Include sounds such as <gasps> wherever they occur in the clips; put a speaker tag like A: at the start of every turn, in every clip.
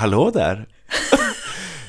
A: Hallå där!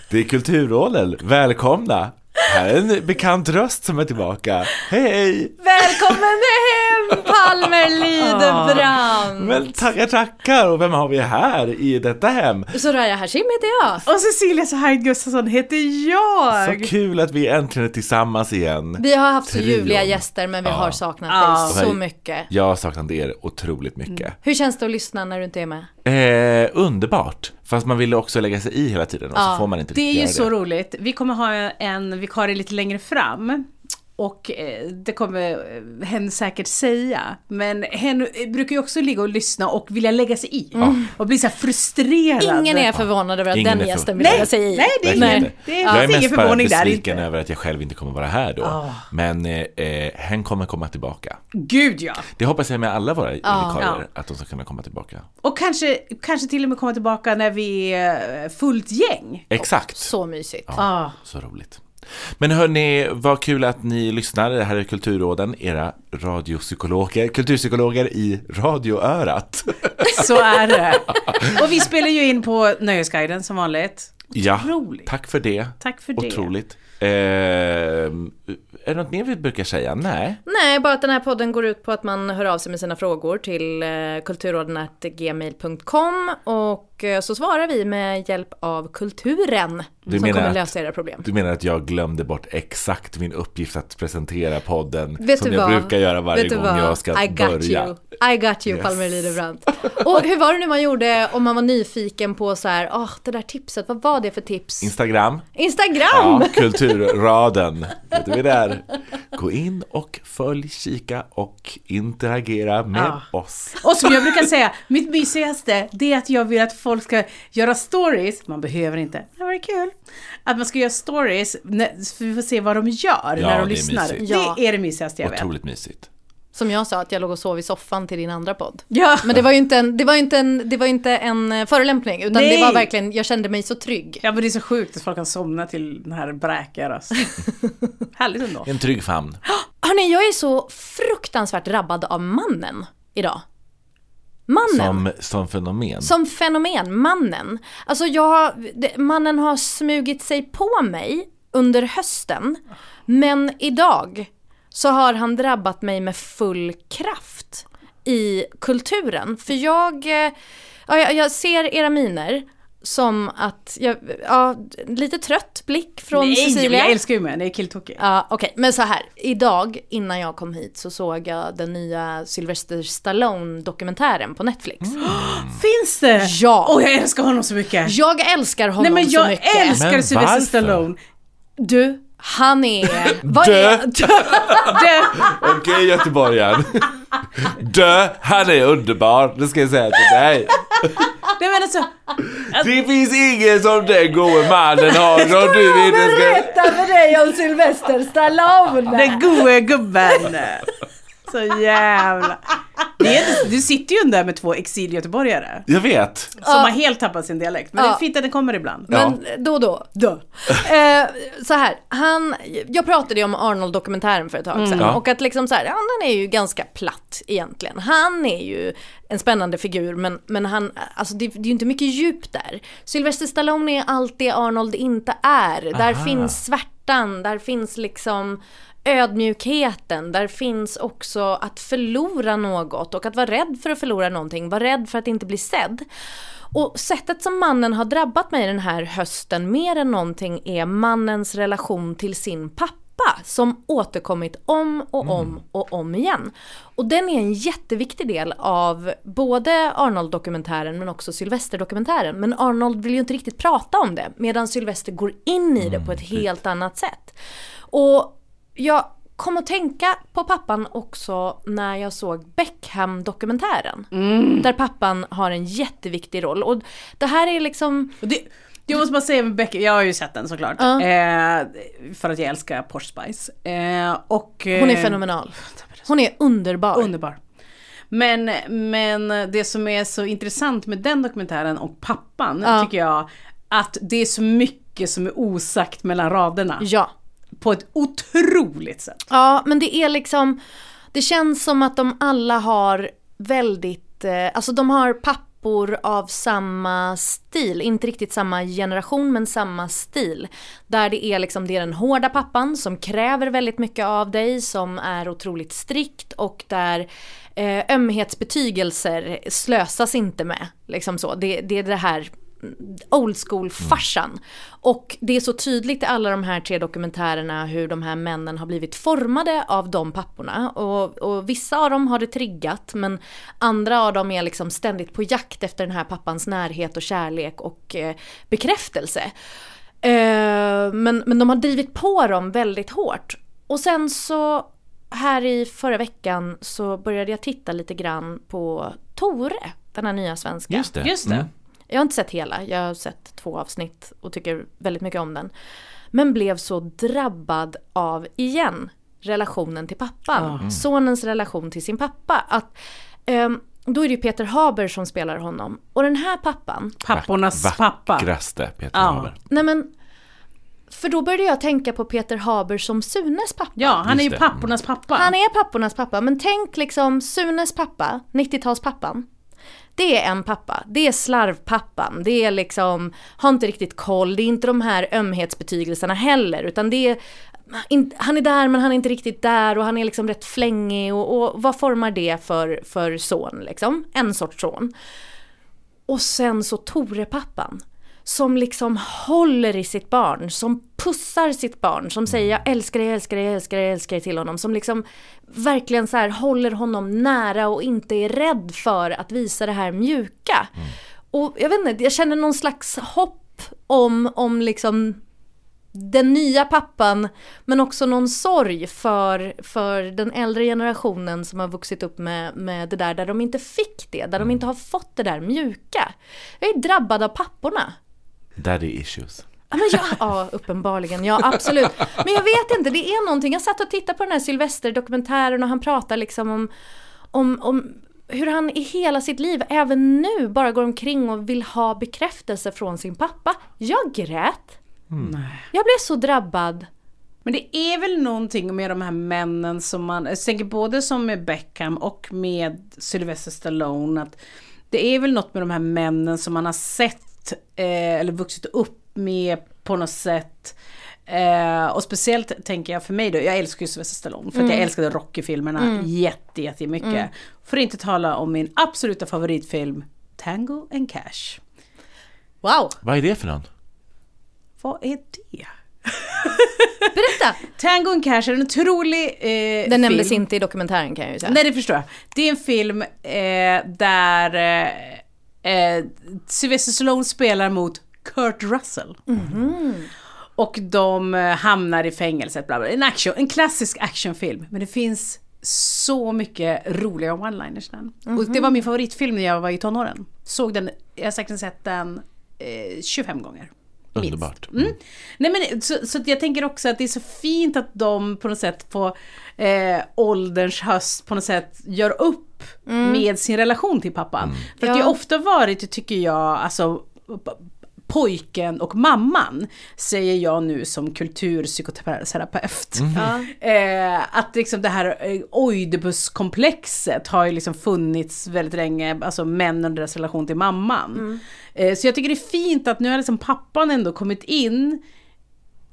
A: Det är Kulturråden, välkomna! Här är en bekant röst som är tillbaka. Hej!
B: Välkommen hem Palmer Lidebrand!
A: Men tackar, tackar! Och vem har vi här i detta hem?
B: Soraya Hashim heter jag.
C: Och Cecilia Sahaid Gustafsson heter jag!
A: Så kul att vi äntligen är tillsammans igen.
B: Vi har haft så ljuvliga gäster men vi
A: Ja.
B: har saknat
C: Ja.
B: dig så mycket.
A: Jag har saknat er otroligt mycket.
B: Hur känns det att lyssna när du inte är med?
A: Eh, underbart! Fast man ville också lägga sig i hela tiden och så
B: Ja,
A: får man inte
C: Det är ju så roligt. Vi kommer ha en vikarie lite längre fram. Och eh, det kommer eh, hen säkert säga. Men hen eh, brukar ju också ligga och lyssna och vilja lägga sig i. Och bli så här frustrerad.
B: Ingen är förvånad över att
A: Ingen
B: den
A: är
B: gästen vill
C: Nej,
B: lägga sig i.
C: nej, det är ingen,
A: inte.
C: det
A: jag är
C: finns ingen
A: mest bara besviken över att jag själv inte kommer vara här då. Men eh, hen kommer komma tillbaka.
C: Gud ja.
A: Det hoppas jag med alla våra vikarier,
C: Ja.
A: att de ska kunna komma tillbaka.
C: Och kanske, kanske till och med komma tillbaka när vi är fullt gäng.
A: Exakt.
B: Så mysigt.
C: Ah.
A: Så roligt. Men hörni, vad kul att ni lyssnar. Det här är Kulturråden, era radiopsykologer, kulturpsykologer i radioörat. <laughs>
C: Så är det. Och vi spelar ju in på Nöjesguiden som vanligt.
A: Ja,
C: Otroligt.
A: tack för det.
C: Tack för det.
A: Otroligt. Eh, är det något mer vi brukar säga? Nej.
B: Nej, bara att den här podden går ut på att man hör av sig med sina frågor till eh, kulturråden.gmail.com och eh, så svarar vi med hjälp av kulturen
A: Du
B: som kommer
A: att-
B: lösa era problem.
A: Du menar att jag glömde bort exakt min uppgift att presentera podden
B: Vet
A: som jag
B: vad?
A: brukar göra varje gång
B: vad?
A: jag ska
B: I got
A: börja.
B: You. I got you,
A: Yes.
B: Palmer Lidebrand. Och hur var det nu man gjorde om man var nyfiken på så här, åh, det där tipset, vad var det för tips?
A: Instagram.
B: Instagram!
A: Ja, Kulturraden. Vet du vad det är? Gå in och följ, kika och interagera med
C: Ja.
A: oss.
C: Och som jag brukar säga, mitt mysigaste, det är att jag vill att folk ska göra stories. Man behöver inte, det var kul. Att man ska göra stories, så vi får se vad de gör
A: Ja,
C: när de lyssnar.
A: mysigt.
C: Det är det mysigaste jag vet.
A: Otroligt mysigt.
B: Som jag sa, att jag låg och sov i soffan till din andra podd.
C: Ja,
B: Men det var ju inte en, det var inte en, det var inte en eh, förolämpning, utan
C: Nej.
B: det var verkligen, jag kände mig så trygg.
C: ja, men det är så sjukt att folk kan somna till den här bräkiga rösten. <laughs> Härligt ändå.
A: En trygg famn. <gasps>
B: Hörni, jag är så fruktansvärt drabbad av mannen idag. Mannen.
A: Som, som fenomen.
B: Som fenomen, mannen. Alltså jag, mannen har smugit sig på mig under hösten. Men idag så har han drabbat mig med full kraft i kulturen. För jag, eh, ja, jag, jag ser era miner som att, jag, ja, lite trött blick från
C: Nej,
B: Cecilia.
C: jag älskar ju män, det är killtokigt.
B: Ja, okej. Men så här. Idag, innan jag kom hit, så såg jag den nya Sylvester Stallone-dokumentären på Netflix. <gasps>
C: Finns det?
B: Ja.
C: Åh, jag älskar honom så mycket.
B: Jag älskar honom
C: Nej men
B: så
C: jag
B: mycket.
C: älskar
A: Men
C: Sylvester
A: varför?
C: Stallone.
B: Du, han är... <laughs> Vad
A: Dö. <laughs>
B: är...
C: Det,
A: Okej göteborgaren. Dö, han är underbar. Det ska jag säga till dig.
C: nej men alltså,
A: Det finns ingen som den gode mannen har <laughs> som du inte ska...
B: Berätta för dig om Sylvester Stallone!
C: den gode gubben. Så jävla... Det är, du sitter ju där med två exilgöteborgare.
A: Jag vet.
C: Som har helt tappat sin dialekt. Men det
B: Ja.
C: är fint att den kommer ibland.
B: Men då och då.
C: Då.
B: Eh, så här, han, jag pratade ju om Arnold-dokumentären för ett tag sedan
A: Ja.
B: och att liksom så här, ja, den är ju ganska platt egentligen. Han är ju en spännande figur men, men han, alltså det, det är ju inte mycket djup där. Sylvester Stallone är allt det Arnold inte är. Där
A: Aha.
B: finns svärtan, där finns liksom ödmjukheten, där finns också att förlora något och att vara rädd för att förlora någonting, vara rädd för att inte bli sedd. Och sättet som mannen har drabbat mig den här hösten mer än någonting är mannens relation till sin pappa som återkommit om och om och om igen. Och den är en jätteviktig del av både Arnold-dokumentären men också Sylvester-dokumentären. Men Arnold vill ju inte riktigt prata om det medan Sylvester går in i det på ett helt annat sätt. Och jag kom att tänka på pappan också när jag såg Beckham-dokumentären. Där pappan har en jätteviktig roll. Och det här är liksom...
C: Det, jag måste bara säga med Becky, jag har ju sett den såklart.
B: Ja.
C: Eh, för att jag älskar Porsche Spice. Eh, och,
B: Hon är
C: eh,
B: fenomenal. Hon är underbar.
C: Underbar. Men, men det som är så intressant med den dokumentären och pappan
B: Ja.
C: tycker jag att det är så mycket som är osagt mellan raderna.
B: Ja.
C: På ett otroligt sätt.
B: Ja, men det är liksom, det känns som att de alla har väldigt, eh, alltså de har pappor av samma stil, inte riktigt samma generation men samma stil. Där det är liksom, det är den hårda pappan som kräver väldigt mycket av dig, som är otroligt strikt och där eh, ömhetsbetygelser slösas inte med. Liksom så. Det, det är det här old school-farsan. Och det är så tydligt i alla de här tre dokumentärerna hur de här männen har blivit formade av de papporna. Och, och vissa av dem har det triggat men andra av dem är liksom ständigt på jakt efter den här pappans närhet och kärlek och eh, bekräftelse. Eh, men, men de har drivit på dem väldigt hårt. Och sen så här i förra veckan så började jag titta lite grann på Tore, den här nya svenska.
A: Just det.
C: Just det.
A: Mm.
B: Jag har inte sett hela, jag har sett två avsnitt och tycker väldigt mycket om den. Men blev så drabbad av, igen, relationen till pappan. Sonens relation till sin pappa. Att, ehm, då är det ju Peter Haber som spelar honom. Och den här pappan,
C: Pappornas pappa.
A: Vackraste Peter
C: Ja.
A: Haber.
B: nej men, för då började jag tänka på Peter Haber som Sunes pappa.
C: Ja, han är ju
A: det.
C: pappornas pappa.
B: Han är pappornas pappa, men tänk liksom Sunes pappa, 90-talspappan. Det är en pappa, det är slarvpappan, det är liksom, har inte riktigt koll, det är inte de här ömhetsbetygelserna heller, utan det är, han är där men han är inte riktigt där och han är liksom rätt flängig och, och vad formar det för, för son liksom? En sorts son. Och sen så Tore-pappan. Som liksom håller i sitt barn, som pussar sitt barn, som säger jag älskar dig, älskar dig, älskar dig, älskar dig till honom. Som liksom verkligen så här håller honom nära och inte är rädd för att visa det här mjuka. Och jag vet inte, jag känner någon slags hopp om, om liksom den nya pappan men också någon sorg för, för den äldre generationen som har vuxit upp med, med det där där de inte fick det, där de inte har fått det där mjuka. Jag är drabbad av papporna.
A: Daddy issues.
B: Ja, men ja, ja, uppenbarligen. Ja, absolut. Men jag vet inte, det är någonting. Jag satt och tittade på den här Sylvester-dokumentären och han pratar liksom om, om, om hur han i hela sitt liv, även nu, bara går omkring och vill ha bekräftelse från sin pappa. Jag grät. Jag blev så drabbad.
C: Men det är väl någonting med de här männen som man, jag tänker både som med Beckham och med Sylvester Stallone, att det är väl något med de här männen som man har sett eh, eller vuxit upp med på något sätt. Eh, och speciellt tänker jag för mig då, jag älskar ju Sylvester Stallone för att jag älskade Rocky-filmerna jätte, jättemycket. För att inte tala om min absoluta favoritfilm Tango and Cash.
B: Wow!
A: Vad är det för någon?
C: Vad är det? <laughs>
B: Berätta!
C: Tango and Cash är en otrolig eh,
B: Den nämndes
C: film.
B: inte i dokumentären kan jag ju säga.
C: Nej, det förstår jag. Det är en film eh, där eh, Sylvester Stallone spelar mot Kurt Russell. Och de eh, hamnar i fängelset. Bla bla. En, action, en klassisk actionfilm. Men det finns så mycket roliga one-liners den. Och det var min favoritfilm när jag var i tonåren. Såg den, jag har säkert sett den eh, 25 gånger. Minst.
A: Underbart.
C: Mm. Nej, men, så, så jag tänker också att det är så fint att de på något sätt på eh, ålderns höst på något sätt gör upp med sin relation till pappan. För att det
B: Ja.
C: har ofta varit, tycker jag, alltså pojken och mamman, säger jag nu som kulturpsykoterapeut. Eh, att liksom det här eh, Oidipuskomplexet har ju liksom funnits väldigt länge, alltså män och deras relation till mamman. Eh, så jag tycker det är fint att nu har liksom pappan ändå kommit in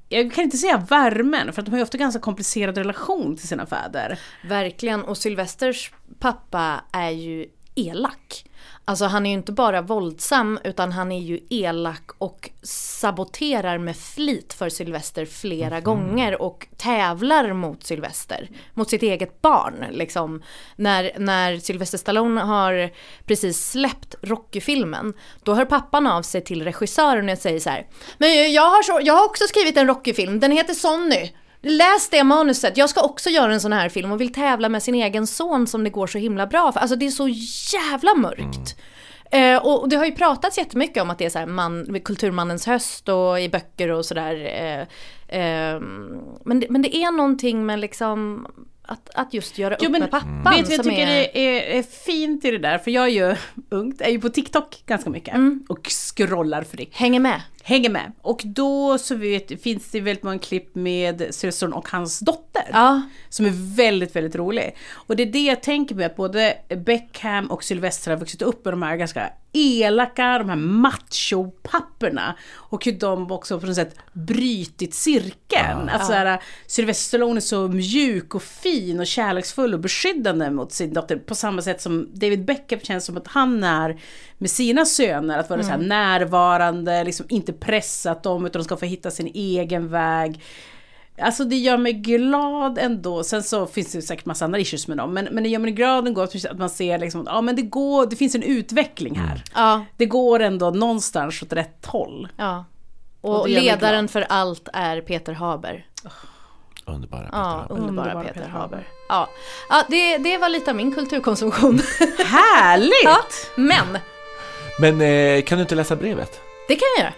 C: jag kan inte säga värmen, för att de har ju ofta ganska komplicerad relation till sina fäder.
B: Verkligen, och Sylvesters pappa är ju elak. Alltså han är ju inte bara våldsam utan han är ju elak och saboterar med flit för Sylvester flera gånger och tävlar mot Sylvester, mot sitt eget barn. Liksom. När, när Sylvester Stallone har precis släppt Rocky-filmen, då hör pappan av sig till regissören och säger så här, men jag har, så, jag har också skrivit en Rocky-film, den heter Sonny. Läs det manuset, jag ska också göra en sån här film och vill tävla med sin egen son som det går så himla bra för. Alltså det är så jävla mörkt. Eh, och det har ju pratats jättemycket om att det är så här man, kulturmannens höst och i böcker och sådär. Eh, eh, men, det, men det är någonting med liksom att, att just göra upp
C: Jo, men
B: med pappan.
C: Vet du jag tycker
B: är,
C: det är, är fint i det där? För jag är ju ungt, är ju på TikTok ganska mycket och scrollar fritt.
B: hänger med.
C: Hänger med. Och då så vet, finns det väldigt många klipp med systerson och hans dotter.
B: Ja.
C: Som är väldigt, väldigt rolig. Och det är det jag tänker på, att både Beckham och Sylvester har vuxit upp med de här ganska elaka, de här machopapperna. Och hur de också på något sätt brytit cirkeln. Att så här, Sylvester Stallone är så mjuk och fin och kärleksfull och beskyddande mot sin dotter. På samma sätt som David Beckham känns som att han är med sina söner. Att vara så här närvarande, liksom inte pressat dem utan de ska få hitta sin egen väg. Alltså det gör mig glad ändå. Sen så finns det säkert massa andra issues med dem. Men, men det gör mig glad ändå att att man ser liksom, ja men det går, det finns en utveckling här.
B: Ja,
C: Det går ändå någonstans åt rätt håll.
B: ja.
C: Och
B: Och, ledaren för allt är Peter Haber.
A: Underbara Peter
B: Ja,
A: Haber.
B: underbara,
C: Underbara
B: Peter,
C: Peter
B: Haber.
C: Haber.
B: Ja, ja det, det var lite av min kulturkonsumtion.
C: Härligt! <laughs>
B: ja, men
A: Men eh, kan du inte läsa brevet?
B: det kan jag göra.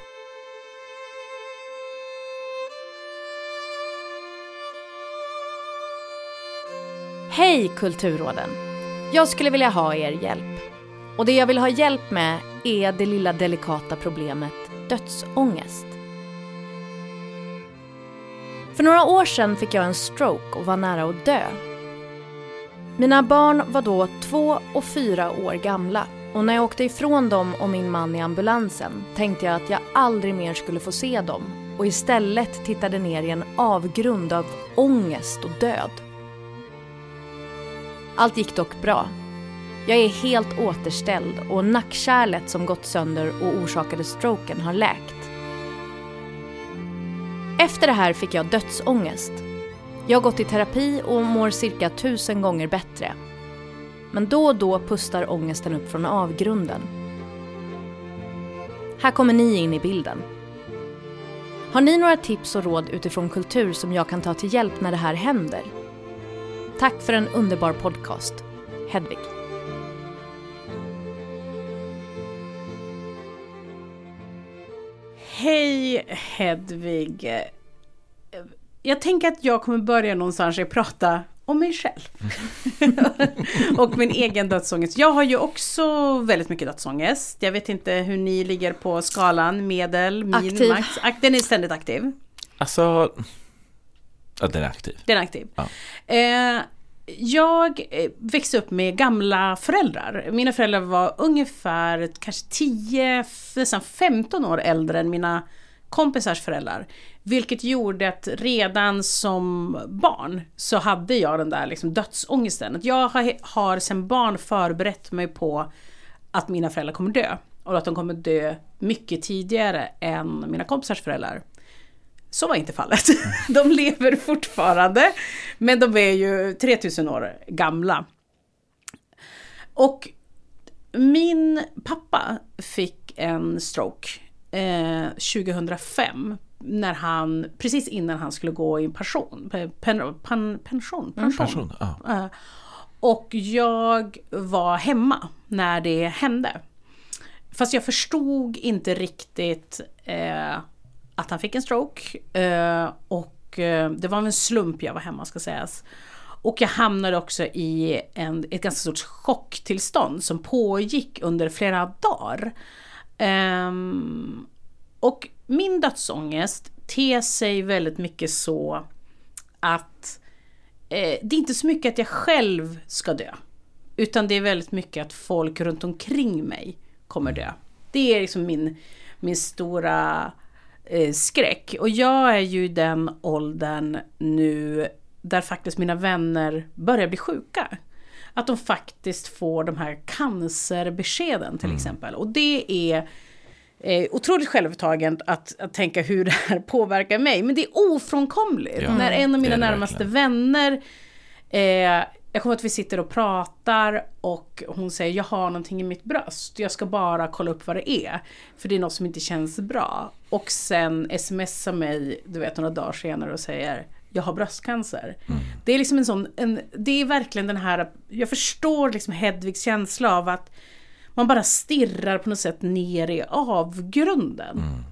B: Hej Kulturråden! Jag skulle vilja ha er hjälp. Och det jag vill ha hjälp med är det lilla delikata problemet dödsångest. För några år sedan fick jag en stroke och var nära att dö. Mina barn var då två och fyra år gamla och när jag åkte ifrån dem och min man i ambulansen tänkte jag att jag aldrig mer skulle få se dem och istället tittade ner i en avgrund av ångest och död. Allt gick dock bra. Jag är helt återställd och nackkärlet som gått sönder och orsakade stroken har läkt. Efter det här fick jag dödsångest. Jag har gått i terapi och mår cirka tusen gånger bättre. Men då och då pustar ångesten upp från avgrunden. Här kommer ni in i bilden. Har ni några tips och råd utifrån kultur som jag kan ta till hjälp när det här händer? Tack för en underbar podcast. Hedvig.
C: Hej Hedvig. Jag tänker att jag kommer börja någonstans och prata om mig själv. <laughs> och min egen dödsångest. Jag har ju också väldigt mycket dödsångest. Jag vet inte hur ni ligger på skalan, medel, min,
B: Aktiv.
C: max. Den är ständigt aktiv.
A: Alltså... Ja, den är aktiv.
C: Den är aktiv.
A: Ja.
C: Eh, jag eh, växte upp med gamla föräldrar. Mina föräldrar var ungefär kanske 10, nästan 15 år äldre än mina kompisars föräldrar. Vilket gjorde att redan som barn så hade jag den där liksom dödsångesten. Att jag har, har sedan barn förberett mig på att mina föräldrar kommer dö. Och att de kommer dö mycket tidigare än mina kompisars föräldrar. Så var inte fallet. <laughs> De lever fortfarande, men de är ju 3000 år gamla. Och min pappa fick en stroke eh, 2005. När han, precis innan han skulle gå i pension. Pen, pen, pension, pension.
A: Pension, ja.
C: Eh, Och jag var hemma när det hände. Fast jag förstod inte riktigt eh, att han fick en stroke. Eh, och eh, det var av en slump jag var hemma ska sägas. Och jag hamnade också i en, ett ganska stort chocktillstånd som pågick under flera dagar. Ehm, och min dödsångest ter sig väldigt mycket så att eh, det är inte så mycket att jag själv ska dö. Utan det är väldigt mycket att folk runt omkring mig kommer dö. Det är liksom min, min stora eh, skräck. Och jag är ju i den åldern nu där faktiskt mina vänner börjar bli sjuka. Att de faktiskt får de här cancerbeskeden till exempel. Och det är eh, otroligt självupptaget att, att tänka hur det här påverkar mig. Men det är ofrånkomligt.
A: Ja,
C: när en av
A: det
C: mina närmaste
A: verkligen.
C: vänner eh, jag kommer att vi sitter och pratar och hon säger jag har någonting i mitt bröst. Jag ska bara kolla upp vad det är. För det är något som inte känns bra. Och sen smsar mig, du vet några dagar senare och säger jag har bröstcancer. Det är liksom en sån, en, det är verkligen den här, jag förstår liksom Hedvigs känsla av att man bara stirrar på något sätt ner i avgrunden.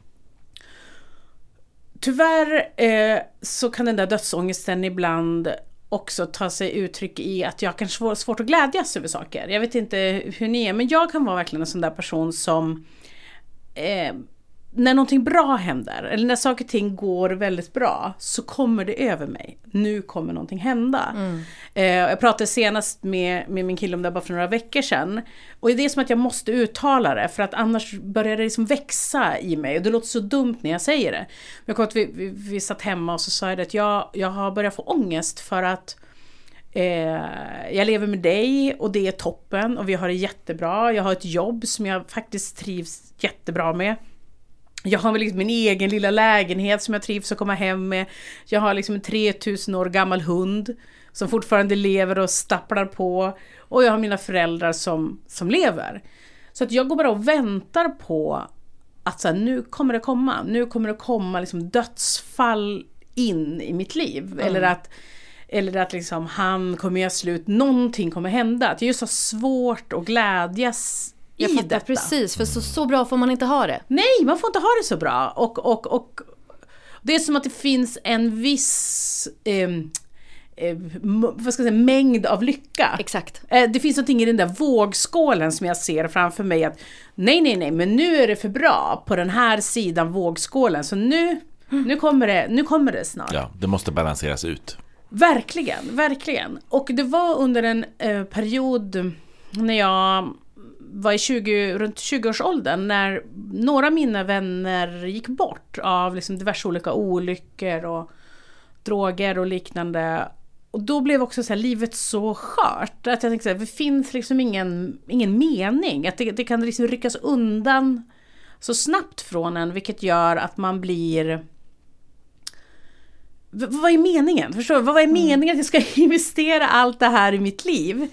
C: Tyvärr eh, så kan den där dödsångesten ibland också ta sig uttryck i att jag kanske får svårt att glädjas över saker. Jag vet inte hur ni är, men jag kan vara verkligen en sån där person som eh, när någonting bra händer, eller när saker och ting går väldigt bra, så kommer det över mig. Nu kommer någonting hända. Eh, jag pratade senast med, med min kille om det bara för några veckor sedan. Och det är som att jag måste uttala det, för att annars börjar det liksom växa i mig. Och det låter så dumt när jag säger det. Men jag kommer att vi, vi, vi satt hemma och så sa jag det att jag, jag har börjat få ångest för att Eh, jag lever med dig och det är toppen och vi har det jättebra. Jag har ett jobb som jag faktiskt trivs jättebra med. Jag har liksom min egen lilla lägenhet som jag trivs att komma hem med. Jag har liksom en 3000 år gammal hund som fortfarande lever och stapplar på. Och jag har mina föräldrar som, som lever. Så att jag går bara och väntar på att så här, nu kommer det komma. Nu kommer det komma liksom dödsfall in i mitt liv. Eller att, eller att liksom han kommer göra slut, någonting kommer hända. Att jag just har svårt att glädjas
B: Jag
C: i
B: fattar
C: detta.
B: precis, för så, så bra får man inte ha det.
C: Nej, man får inte ha det så bra. Och, och, och det är som att det finns en viss eh, m- vad ska jag säga, mängd av lycka.
B: Exakt.
C: Eh, Det finns någonting i den där vågskålen som jag ser framför mig att nej, nej, nej, men nu är det för bra på den här sidan vågskålen. Så nu, nu, kommer, det, nu kommer det snart.
A: Ja, det måste balanseras ut.
C: Verkligen, verkligen. Och det var under en eh, period när jag var i 20, runt 20-årsåldern när några av mina vänner gick bort av liksom diverse olika olyckor och droger och liknande. Och då blev också så här, livet så skört att jag tänkte här, det finns liksom ingen, ingen mening. Att det, det kan liksom ryckas undan så snabbt från en vilket gör att man blir V- vad är meningen? Förstår du? Vad är meningen att jag ska <laughs> investera allt det här i mitt liv?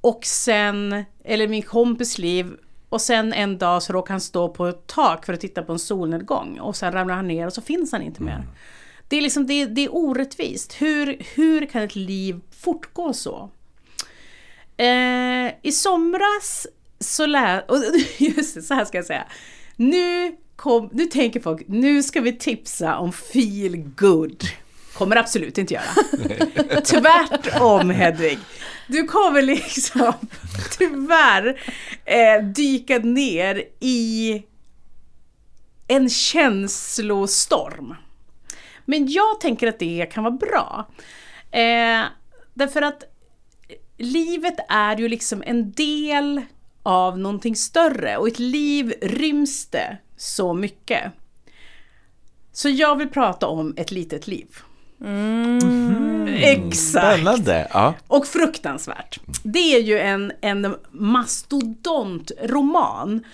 C: Och sen, eller min kompis liv, och sen en dag så råkar han stå på ett tak för att titta på en solnedgång och sen ramlar han ner och så finns han inte mer. Det är liksom, det, det är orättvist. Hur, hur kan ett liv fortgå så? Eh, I somras så lä... <laughs> och Just det, så här ska jag säga. Nu, kom, nu tänker folk, nu ska vi tipsa om feel good. Kommer absolut inte göra. <laughs> Tvärtom Hedvig. Du kommer liksom <laughs> tyvärr eh, dyka ner i en känslostorm. Men jag tänker att det kan vara bra. Eh, därför att livet är ju liksom en del av någonting större och ett liv ryms det så mycket. Så jag vill prata om ett litet liv. Exakt!
A: Spännande! Ja.
C: Och fruktansvärt. Det är ju en, en mastodontroman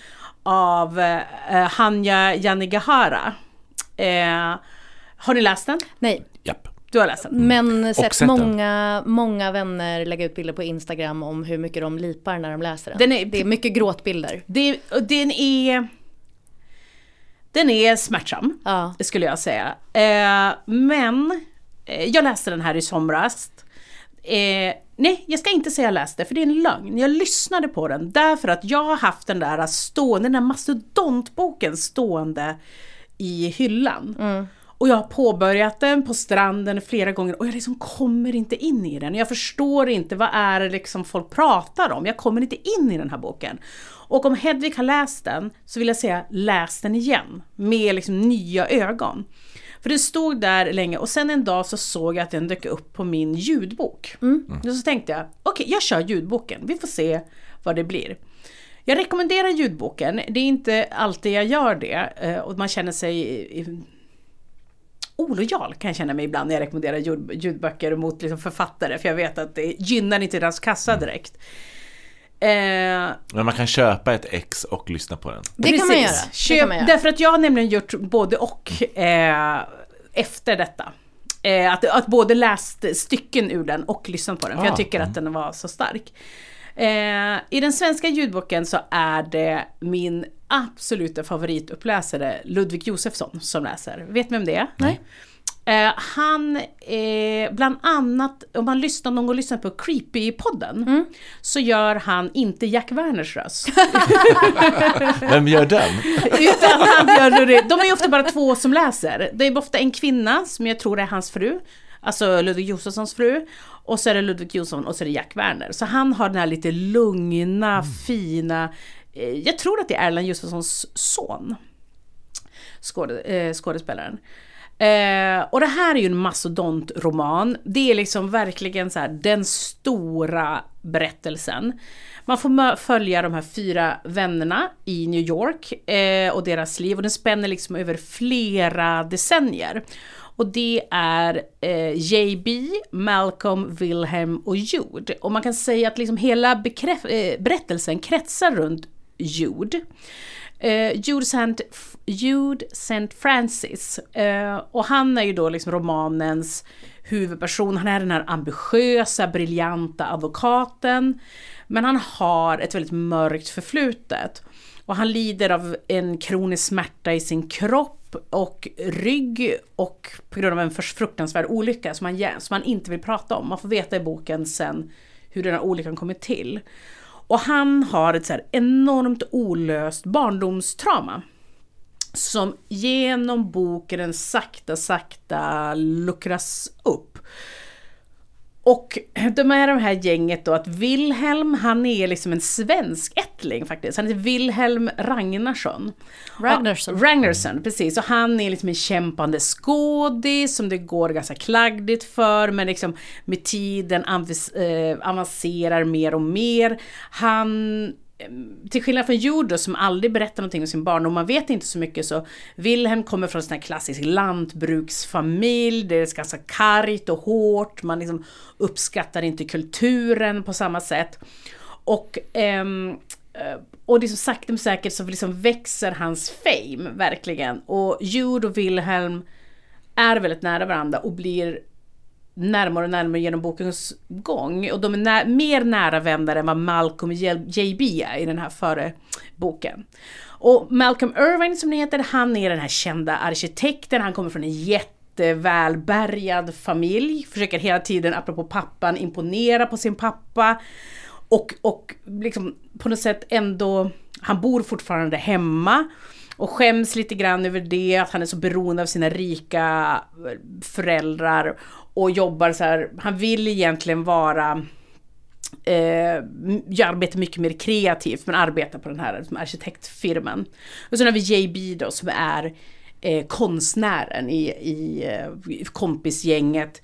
C: av eh, Hanya Yanagihara. Eh, har ni läst den?
B: Nej,
A: Japp.
C: Du har läst den?
B: men sett
A: sett den.
B: många, många vänner lägga ut bilder på Instagram om hur mycket de lipar när de läser den.
C: Den är-
B: det är mycket gråtbilder.
C: Det, den är... Den är smärtsam,
B: Ja.
C: skulle jag säga. Eh, men jag läste den här i somras. Eh, nej, jag ska inte säga jag läste, för det är en lögn. Jag lyssnade på den därför att jag har haft den där stående, den där mastodontboken stående i hyllan. Och jag har påbörjat den på stranden flera gånger och jag liksom kommer inte in i den. Jag förstår inte vad är det liksom folk pratar om. Jag kommer inte in i den här boken. Och om Hedvig har läst den så vill jag säga läs den igen. Med liksom nya ögon. För den stod där länge och sen en dag så såg jag att den dök upp på min ljudbok. Och så tänkte jag, okej jag kör ljudboken, vi får se vad det blir. Jag rekommenderar ljudboken, det är inte alltid jag gör det eh, och man känner sig i- olojal kan jag känna mig ibland när jag rekommenderar ljud, ljudböcker mot liksom författare för jag vet att det gynnar inte deras kassa direkt. Eh,
A: Men man kan köpa ett ex och lyssna på den.
B: Det kan man
C: Precis.
B: göra.
C: Köp,
B: kan man göra.
C: Därför att jag har nämligen gjort både och eh, efter detta. Eh, att, att både läst stycken ur den och lyssnat på den, för
A: Ah.
C: jag tycker att den var så stark. Eh, I den svenska ljudboken så är det min absoluta favorituppläsare Ludvig Josefsson som läser. Vet ni vem det är?
B: Nej.
C: Eh, han, eh, bland annat, om man lyssnar, någon gång lyssnar på Creepy-podden,
B: Mm.
C: så gör han inte Jack Werners röst. <laughs>
A: Vem gör den? <laughs>
C: Utan han gör. De är ju ofta bara två som läser. Det är ofta en kvinna som jag tror är hans fru. Alltså Ludvig Josefssons fru. Och så är det Ludvig Josefsson och så är det Jack Werner. Så han har den här lite lugna, fina... eh, Jag tror att det är Erland Josefssons son. Skåde, eh, skådespelaren. Eh, och det här är ju en mastodontroman. Det är liksom verkligen så här den stora berättelsen. Man får följa de här fyra vännerna i New York eh, och deras liv och den spänner liksom över flera decennier. Och det är eh, JB, Malcolm, Wilhelm och Jude. Och man kan säga att liksom hela eh, berättelsen kretsar runt Jude. Eh, Jude St. Jude Saint Francis. Eh, och han är ju då liksom romanens huvudperson. Han är den här ambitiösa, briljanta advokaten. Men han har ett väldigt mörkt förflutet. Och han lider av en kronisk smärta i sin kropp och rygg och på grund av en fruktansvärd olycka som han, som han inte vill prata om. Man får veta i boken sen hur den här olyckan kommit till. Och han har ett så här enormt olöst barndomstrauma. Som genom boken sakta, sakta luckras upp. Och de är det här gänget då att Wilhelm, han är liksom en svensk ättling faktiskt. Han heter Wilhelm Ragnarsson.
B: Ragnarsson.
C: Ja, Ragnarsson, precis. Och han är liksom en kämpande skådis som det går ganska klagdigt för. Men liksom med tiden eh, avancerar mer och mer. Han Eh, till skillnad från Judo som aldrig berättar någonting om sin barndom, man vet inte så mycket så Wilhelm kommer från en sån här klassisk lantbruksfamilj, det är ganska kargt och hårt, man liksom uppskattar inte kulturen på samma sätt. Och, ehm, eh, och liksom sakta men säkert så liksom växer hans fame verkligen. Och Jude och Wilhelm är väldigt nära varandra och blir närmare och närmare genom bokens gång. Och de är nä- mer nära vänner än vad Malcolm och JB är i den här före boken. Och Malcolm Irvine som det heter, han är den här kända arkitekten, han kommer från en jättevälbärgad familj, försöker hela tiden, apropå pappan, imponera på sin pappa. Och, och liksom på något sätt ändå, han bor fortfarande hemma. Och skäms lite grann över det, att han är så beroende av sina rika föräldrar. Och jobbar så här, han vill egentligen vara eh, jag arbetar mycket mer kreativt men arbetar på den här liksom, arkitektfirman. Och sen har vi JB då som är eh, konstnären i, i i kompisgänget.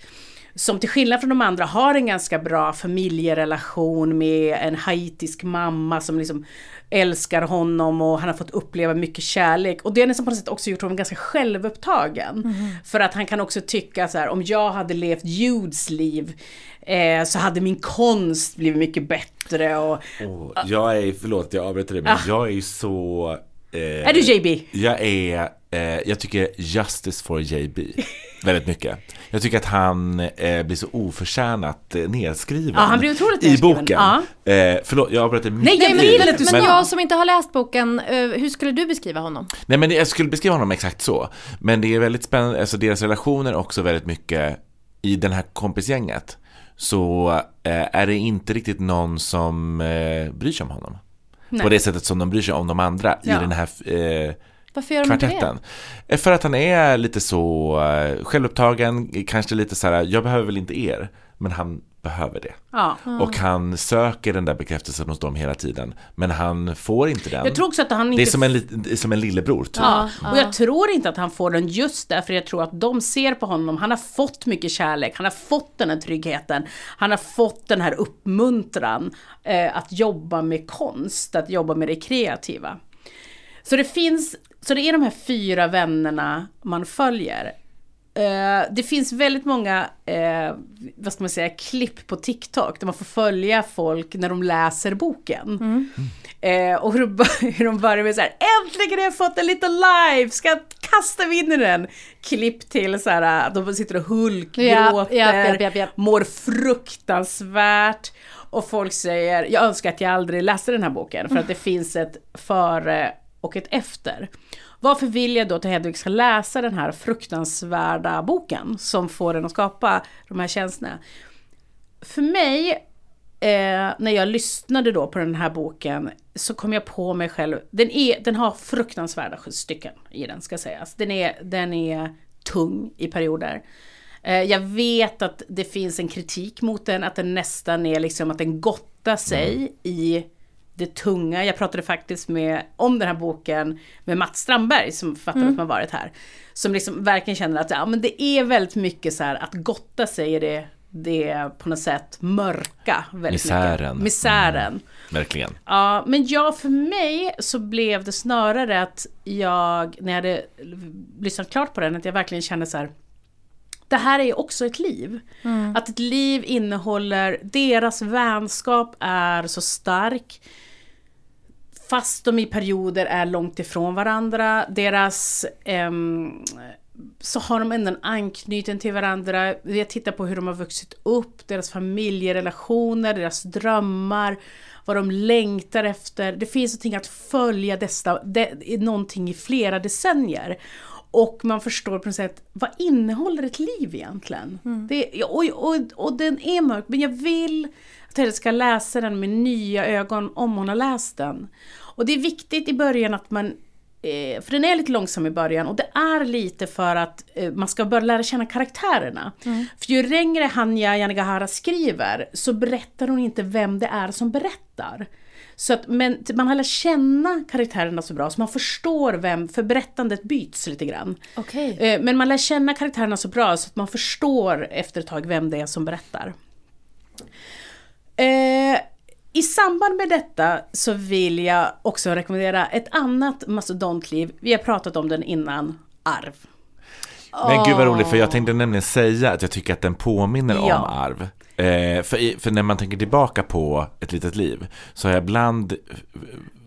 C: Som till skillnad från de andra har en ganska bra familjerelation med en haitisk mamma som liksom älskar honom och han har fått uppleva mycket kärlek. Och det har nästan på något sätt också gjort honom ganska självupptagen. För att han kan också tycka så här, om jag hade levt Judes liv eh, så hade min konst blivit mycket bättre. Och,
A: Åh, jag är, förlåt jag avbryter dig, men jag är så... Eh,
C: Ah. är du JB?
A: Jag är, jag tycker Justice for JB väldigt mycket. Jag tycker att han eh, blir så oförtjänat eh, nedskriven
C: Ja, han blir otroligt
A: i boken.
C: ja.
A: Eh, förlåt, jag avbröt dig
C: Nej, jag vill att du
B: Men jag som inte har läst boken, eh, hur skulle du beskriva honom?
A: Nej men jag skulle beskriva honom exakt så. Men det är väldigt spännande, alltså deras relationer också väldigt mycket i den här kompisgänget. Så eh, är det inte riktigt någon som eh, bryr sig om honom. På det sättet som de bryr sig om de andra
C: Ja.
A: i den här eh,
B: Varför gör de inte det?
A: kvartetten. Eh, För att han är lite så eh, självupptagen, kanske lite så här, jag behöver väl inte er, men han behöver det.
C: Ja.
A: Och han söker den där bekräftelsen hos dem hela tiden, men han får inte den.
C: Jag tror också att han inte
A: det är som en, lit- det är som en lillebror typ.
C: Ja, och jag tror inte att han får den just därför jag tror att de ser på honom, han har fått mycket kärlek, han har fått den här tryggheten, han har fått den här uppmuntran eh, att jobba med konst, att jobba med det kreativa. Så det finns, så det är de här fyra vännerna man följer. Eh, det finns väldigt många, eh, vad ska man säga, klipp på TikTok där man får följa folk när de läser boken. Eh, och hur, de bör- <laughs> hur de börjar med så här, äntligen har jag fått en liten live, ska jag kasta mig in i den? Klipp till så här, de sitter och hulkgråter,
B: japp, japp, japp.
C: mår fruktansvärt. Och folk säger, jag önskar att jag aldrig läste den här boken för att det <laughs> finns ett före och ett efter. Varför vill jag då att Hedvig ska läsa den här fruktansvärda boken som får den att skapa de här känslorna? För mig, eh, när jag lyssnade då på den här boken, så kom jag på mig själv, den, är, den har fruktansvärda stycken i den ska sägas. Den är, den är tung i perioder. Eh, jag vet att det finns en kritik mot den, att den nästan är liksom att den gottar sig i det tunga. Jag pratade faktiskt med, om den här boken med Mats Strandberg som författare som har varit här. Som liksom verkligen känner att ja, men det är väldigt mycket så här att gotta sig i det, det på något sätt mörka. Väldigt
A: Misären.
C: Mycket. Misären.
A: Verkligen.
C: Ja, men ja, för mig så blev det snarare att jag, när jag hade lyssnat klart på den, att jag verkligen kände så här. Det här är ju också ett liv. Att ett liv innehåller, deras vänskap är så stark. Fast de i perioder är långt ifrån varandra. Deras... ehm, så har de ändå en anknytning till varandra. Jag tittar på hur de har vuxit upp, deras familjerelationer, deras drömmar, vad de längtar efter. Det finns någonting att följa dessa, det någonting i flera decennier. Och man förstår på något sätt, vad innehåller ett liv egentligen? Det, och, och, och den är mörk, men jag vill att Hedda ska läsa den med nya ögon om hon har läst den. Och det är viktigt i början att man Eh, för den är lite långsam i början och det är lite för att eh, man ska börja lära känna karaktärerna. För ju längre Hanya Yanagihara skriver så berättar hon inte vem det är som berättar. Så att, men man har lärt känna karaktärerna så bra så man förstår vem, för berättandet byts lite grann.
B: Okej.
C: Eh, Men man lär känna karaktärerna så bra så att man förstår efter ett tag vem det är som berättar. Eh, I samband med detta så vill jag också rekommendera ett annat mastodontliv. Vi har pratat om den innan, Arv.
A: Men gud vad roligt, för jag tänkte nämligen säga att jag tycker att den påminner
C: Ja.
A: om arv. Eh, för, för när man tänker tillbaka på ett litet liv så har jag ibland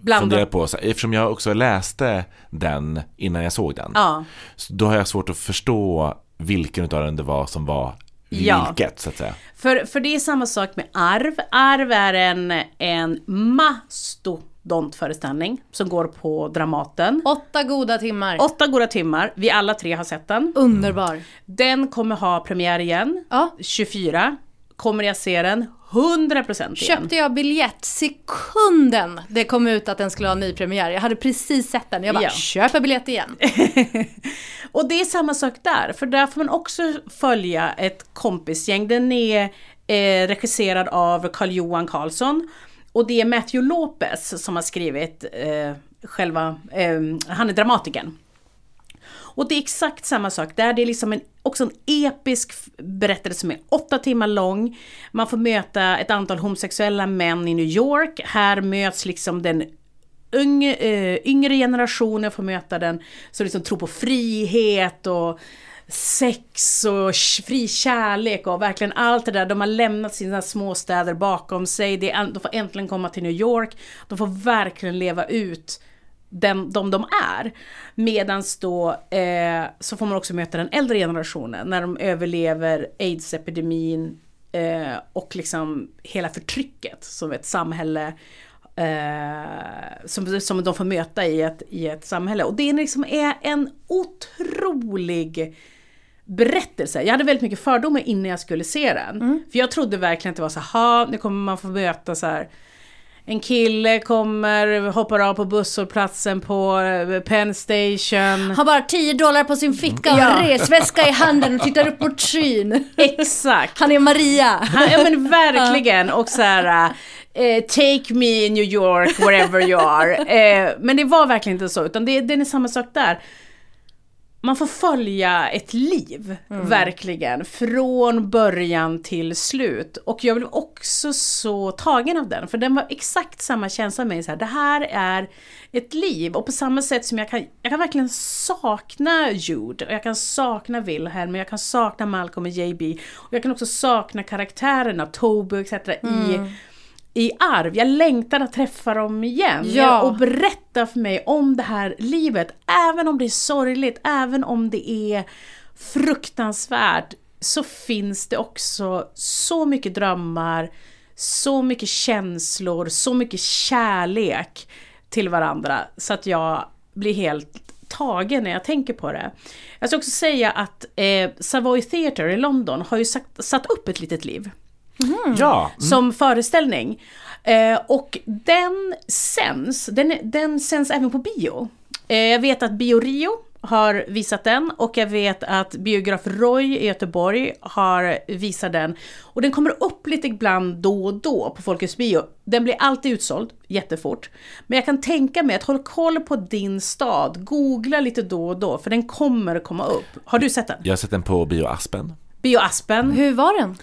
C: Bland-
A: funderat på, så, eftersom jag också läste den innan jag såg den,
C: Ja.
A: så då har jag svårt att förstå vilken av den det var som var
C: Ja.
A: vilket så att säga.
C: För, för det är samma sak med Arv. Arv är en, en mastodontföreställning som går på Dramaten.
B: Åtta goda timmar.
C: Åtta goda timmar, vi alla tre har sett den.
B: Underbar.
C: Den kommer ha premiär igen,
B: Ja.
C: 24. Kommer jag se den 100% igen.
B: Köpte jag biljett sekunden det kom ut att den skulle ha nypremiär. Jag hade precis sett den. Jag bara,
C: Ja.
B: köper biljett igen. <laughs>
C: Och det är samma sak där, för där får man också följa ett kompisgäng. Den är eh, regisserad av Carl-Johan Carlsson. Och det är Matthew Lopez som har skrivit eh, själva, eh, han är dramatikern. Och det är exakt samma sak där, det är liksom en, också en episk berättelse som är åtta timmar lång. Man får möta ett antal homosexuella män i New York. Här möts liksom den yngre, eh, yngre generationen får möta den som liksom tror på frihet och sex och fri kärlek och verkligen allt det där. De har lämnat sina småstäder bakom sig. De får äntligen komma till New York. De får verkligen leva ut den, de de är. Medans då eh, så får man också möta den äldre generationen när de överlever aids-epidemin eh, och liksom hela förtrycket som ett samhälle eh, som, som de får möta i ett, i ett samhälle. Och det är liksom är en otrolig berättelse. Jag hade väldigt mycket fördomar innan jag skulle se den. För jag trodde verkligen att det var så här, "Ha, nu kommer man få möta så här En kille kommer, hoppar av på busshållplatsen på eh, Penn Station.
B: Har bara 10 dollar på sin ficka och
C: Ja.
B: en resväska i handen och tittar upp mot skyn.
C: Exakt.
B: Han är Maria.
C: Han, ja men verkligen. Och så här, eh, take me New York, wherever you are. Eh, men det var verkligen inte så, utan det, det är samma sak där. Man får följa ett liv, verkligen. Från början till slut. Och jag blev också så tagen av den, för den var exakt samma känsla med mig. Så här, det här är ett liv. Och på samma sätt som jag kan, jag kan verkligen sakna Jude, och jag kan sakna Wilhelm, och jag kan sakna Malcolm och JB. Och jag kan också sakna karaktärerna, Toby etc. i i arv. Jag längtar att träffa dem igen.
B: Ja.
C: Och berätta för mig om det här livet. Även om det är sorgligt, även om det är fruktansvärt. Så finns det också så mycket drömmar, så mycket känslor, så mycket kärlek till varandra. Så att jag blir helt tagen när jag tänker på det. Jag ska också säga att eh, Savoy Theatre i London har ju sagt, satt upp ett litet liv
A: Ja,
C: som föreställning. Eh, och den sänds, den, den sänds även på bio. Eh, jag vet att Bio Rio har visat den och jag vet att Biograf Roy i Göteborg har visat den. Och den kommer upp lite ibland då och då på Folkets bio. Den blir alltid utsåld, jättefort. Men jag kan tänka mig att håll koll på din stad, googla lite då och då för den kommer komma upp. Har du sett den?
A: jag har sett den på Bio Aspen.
C: Bio Aspen.
B: Hur var den?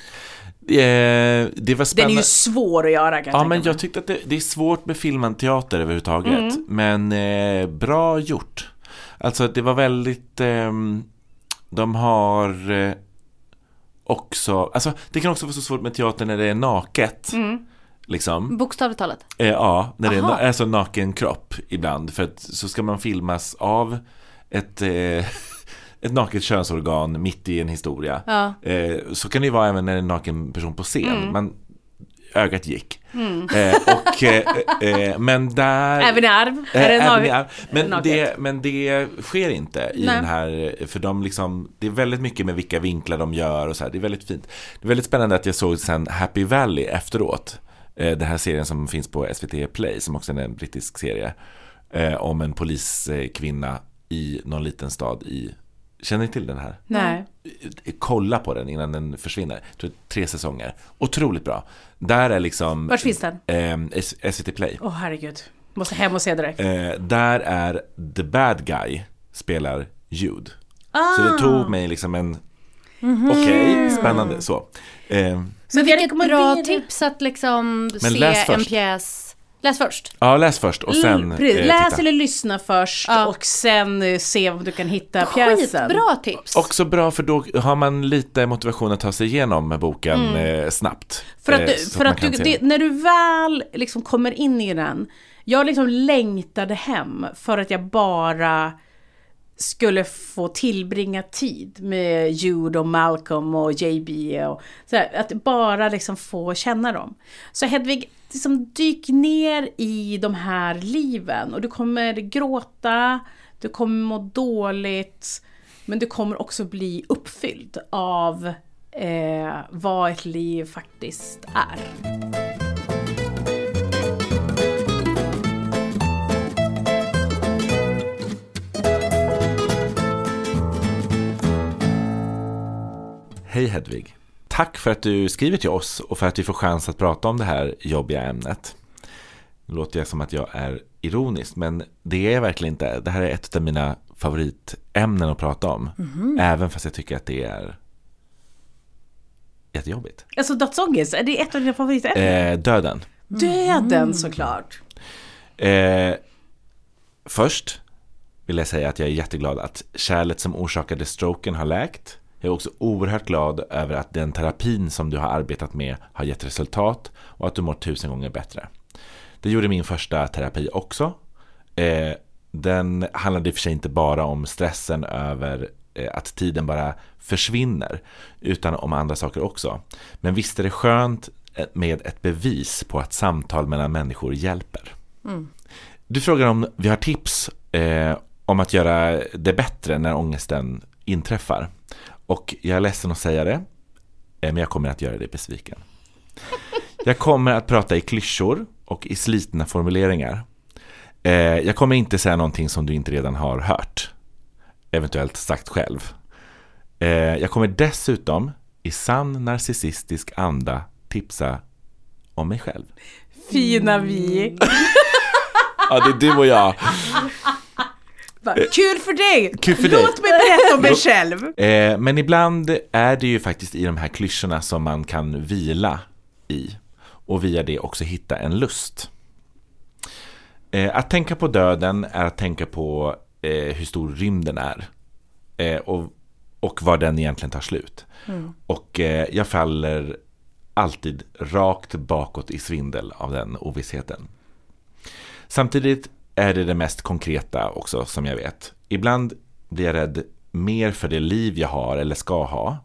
A: Eh, det var
C: Den är
A: spännande.
C: ju svår att göra kan jag
A: Ja, men
C: mig.
A: jag tyckte att det, det är svårt med filmad teater överhuvudtaget.
C: Mm.
A: Men eh, bra gjort. Alltså det var väldigt, ehm, de har eh, också, alltså det kan också vara så svårt med teater när det är naket.
C: Mm.
A: Liksom.
B: Bokstavligt talat.
A: Eh, ja, när det är
B: Aha.
A: na- är så naken kropp ibland. För att så ska man filmas av ett, eh, <laughs> ett naket könsorgan mitt i en historia.
B: Ja.
A: Eh, så kan det ju vara även när en naken person på scen.
C: Mm.
A: Man, ögat gick. Eh, och, eh, eh, men där...
C: Även i arv?
A: Eh,
C: Är det
A: även i arv. Men,
C: naket?
A: det, men det sker inte i
C: Nej.
A: den här, för de liksom, det är väldigt mycket med vilka vinklar de gör och så här, det är väldigt fint. Det är väldigt spännande att jag såg sen Happy Valley efteråt, eh, den här serien som finns på SVT Play, som också är en brittisk serie, eh, om en poliskvinna i någon liten stad i, känner ni till den här?
C: Nej.
A: Kolla på den innan den försvinner, jag tror tre säsonger, otroligt bra. Där är liksom
C: Vart finns den?
A: eh, SVT Play.
C: Åh herregud. Måste hem och se direkt.
A: Eh, där är the bad guy spelar Jude.
C: Ah.
A: Så det tog mig liksom en, okej, spännande så. Eh,
B: Men vilket bra tips att liksom
A: Men
B: se en pjäs. Läs först.
A: ja, läs först och sen
C: Mm,
A: eh,
C: Läs
A: titta.
C: eller lyssna först
B: Ja.
C: och sen eh, se om du kan hitta pjäsen.
B: Skitbra tips.
A: Också bra för då har man lite motivation att ta sig igenom boken eh, snabbt.
C: Mm. För att,
A: Eh,
C: för att
A: kan
C: du, det, när du väl liksom kommer in i den, jag liksom längtade hem för att jag bara skulle få tillbringa tid med Jude och Malcolm och JB och så här, att bara liksom få känna dem. Så Hedvig, liksom dyk ner i de här liven och du kommer gråta, du kommer må dåligt, men du kommer också bli uppfylld av eh, vad ett liv faktiskt är.
A: Hej Hedvig. Tack för att du skriver till oss och för att vi får chans att prata om det här jobbiga ämnet. Nu låter jag som att jag är ironisk, men det är jag verkligen inte. Det här är ett av mina favoritämnen att prata om. Även fast jag tycker att det är jättejobbigt.
C: Alltså dödsångest, är det ett av dina favoritämnen?
A: Eh, döden.
C: Döden såklart.
A: Eh, först vill jag säga att jag är jätteglad att kärlet som orsakade stroken har läkt. Jag är också oerhört glad över att den terapin som du har arbetat med har gett resultat och att du mår tusen gånger bättre. Det gjorde min första terapi också. Eh, den handlade i och för sig inte bara om stressen över eh, att tiden bara försvinner, utan om andra saker också. Men visst är det skönt eh, med ett bevis på att samtal mellan människor hjälper. Du frågar om vi har tips eh, om att göra det bättre när ångesten inträffar. Och jag är ledsen att säga det, eh, men jag kommer att göra dig besviken. Jag kommer att prata i klyschor och i slitna formuleringar. Eh, jag kommer inte säga någonting som du inte redan har hört. Eventuellt sagt själv. Eh, jag kommer dessutom i sann narcissistisk anda tipsa om mig själv.
C: Fina vi.
A: Ja, det är du och jag.
C: Bara, Kul för dig!
A: Kul för dig.
C: Låt mig berätta om mig själv.
A: Eh, men ibland är det ju faktiskt i de här klyschorna som man kan vila i och via det också hitta en lust. Eh, att tänka på döden är att tänka på eh, hur stor rymden är och, och var den egentligen tar slut. Och eh, jag faller alltid rakt bakåt i svindel av den ovissheten. Samtidigt är det det mest konkreta också som jag vet. Ibland blir jag rädd mer för det liv jag har eller ska ha.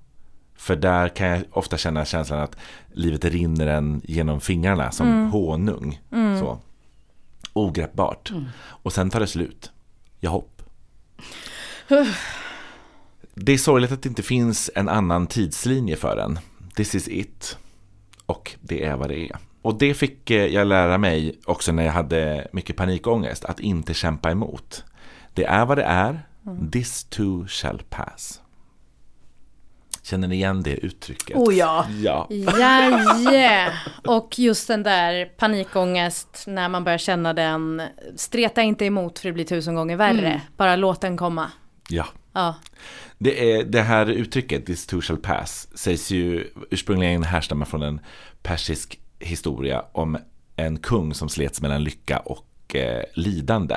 A: För där kan jag ofta känna känslan att livet rinner en genom fingrarna som honung. Så. Ogreppbart. Och sen tar det slut. Jag hopp. Det är sorgligt att det inte finns en annan tidslinje för den. This is it. Och det är vad det är. Och det fick eh, jag lära mig också när jag hade mycket panikångest, att inte kämpa emot. Det är vad det är, this too shall pass. Känner ni igen det uttrycket?
C: Oh ja.
A: Ja.
B: Jaje! <laughs> Och just den där panikångest när man börjar känna den. Streta inte emot för det blir tusen gånger värre. Bara låt den komma.
A: ja.
B: Ja.
A: Det, är, det här uttrycket, this too shall pass, sägs ju ursprungligen härstammar från en persisk historia om en kung som slets mellan lycka och eh, lidande.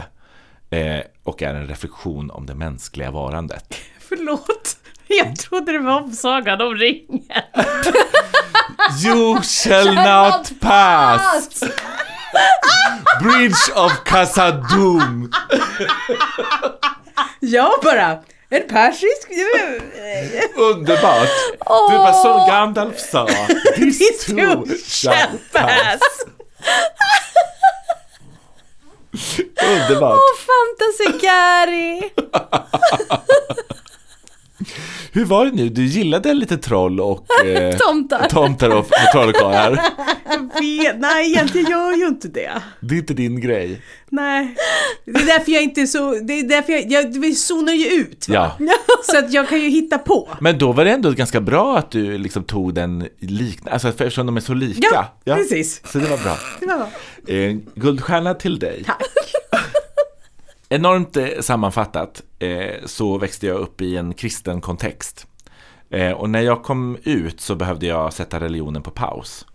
A: Eh, och är en reflektion om det mänskliga varandet. <laughs>
C: Förlåt. Jag trodde det var om Sagan om ringen. <laughs>
A: You shall not pass! <laughs> Bridge of Khazad-dûm!
C: Jag bara, en persisk...
A: Underbart! Du var som Gandalf sa, this too shall pass. Underbart!
B: Åh, Fantasy Gary! <laughs> <laughs>
A: Hur var det nu? Du gillade lite troll och <laughs> eh,
B: Tomtar.
A: tomtar och, och trollkarlar. <laughs>
C: Nej, egentligen gör jag ju inte det.
A: Det är inte din grej.
C: Nej. Det är därför jag inte så... Det är därför jag... jag vi zonar ju ut. Va?
A: Ja.
C: Så att jag kan ju hitta på.
A: Men då var det ändå ganska bra att du liksom tog den liknande, alltså eftersom de är så lika.
C: Ja, precis.
A: Så det var bra.
C: Det var bra.
A: Eh, guldstjärna till dig.
C: Tack.
A: Enormt eh, sammanfattat eh, så växte jag upp i en kristen kontext. Eh, och när jag kom ut så behövde jag sätta religionen på paus.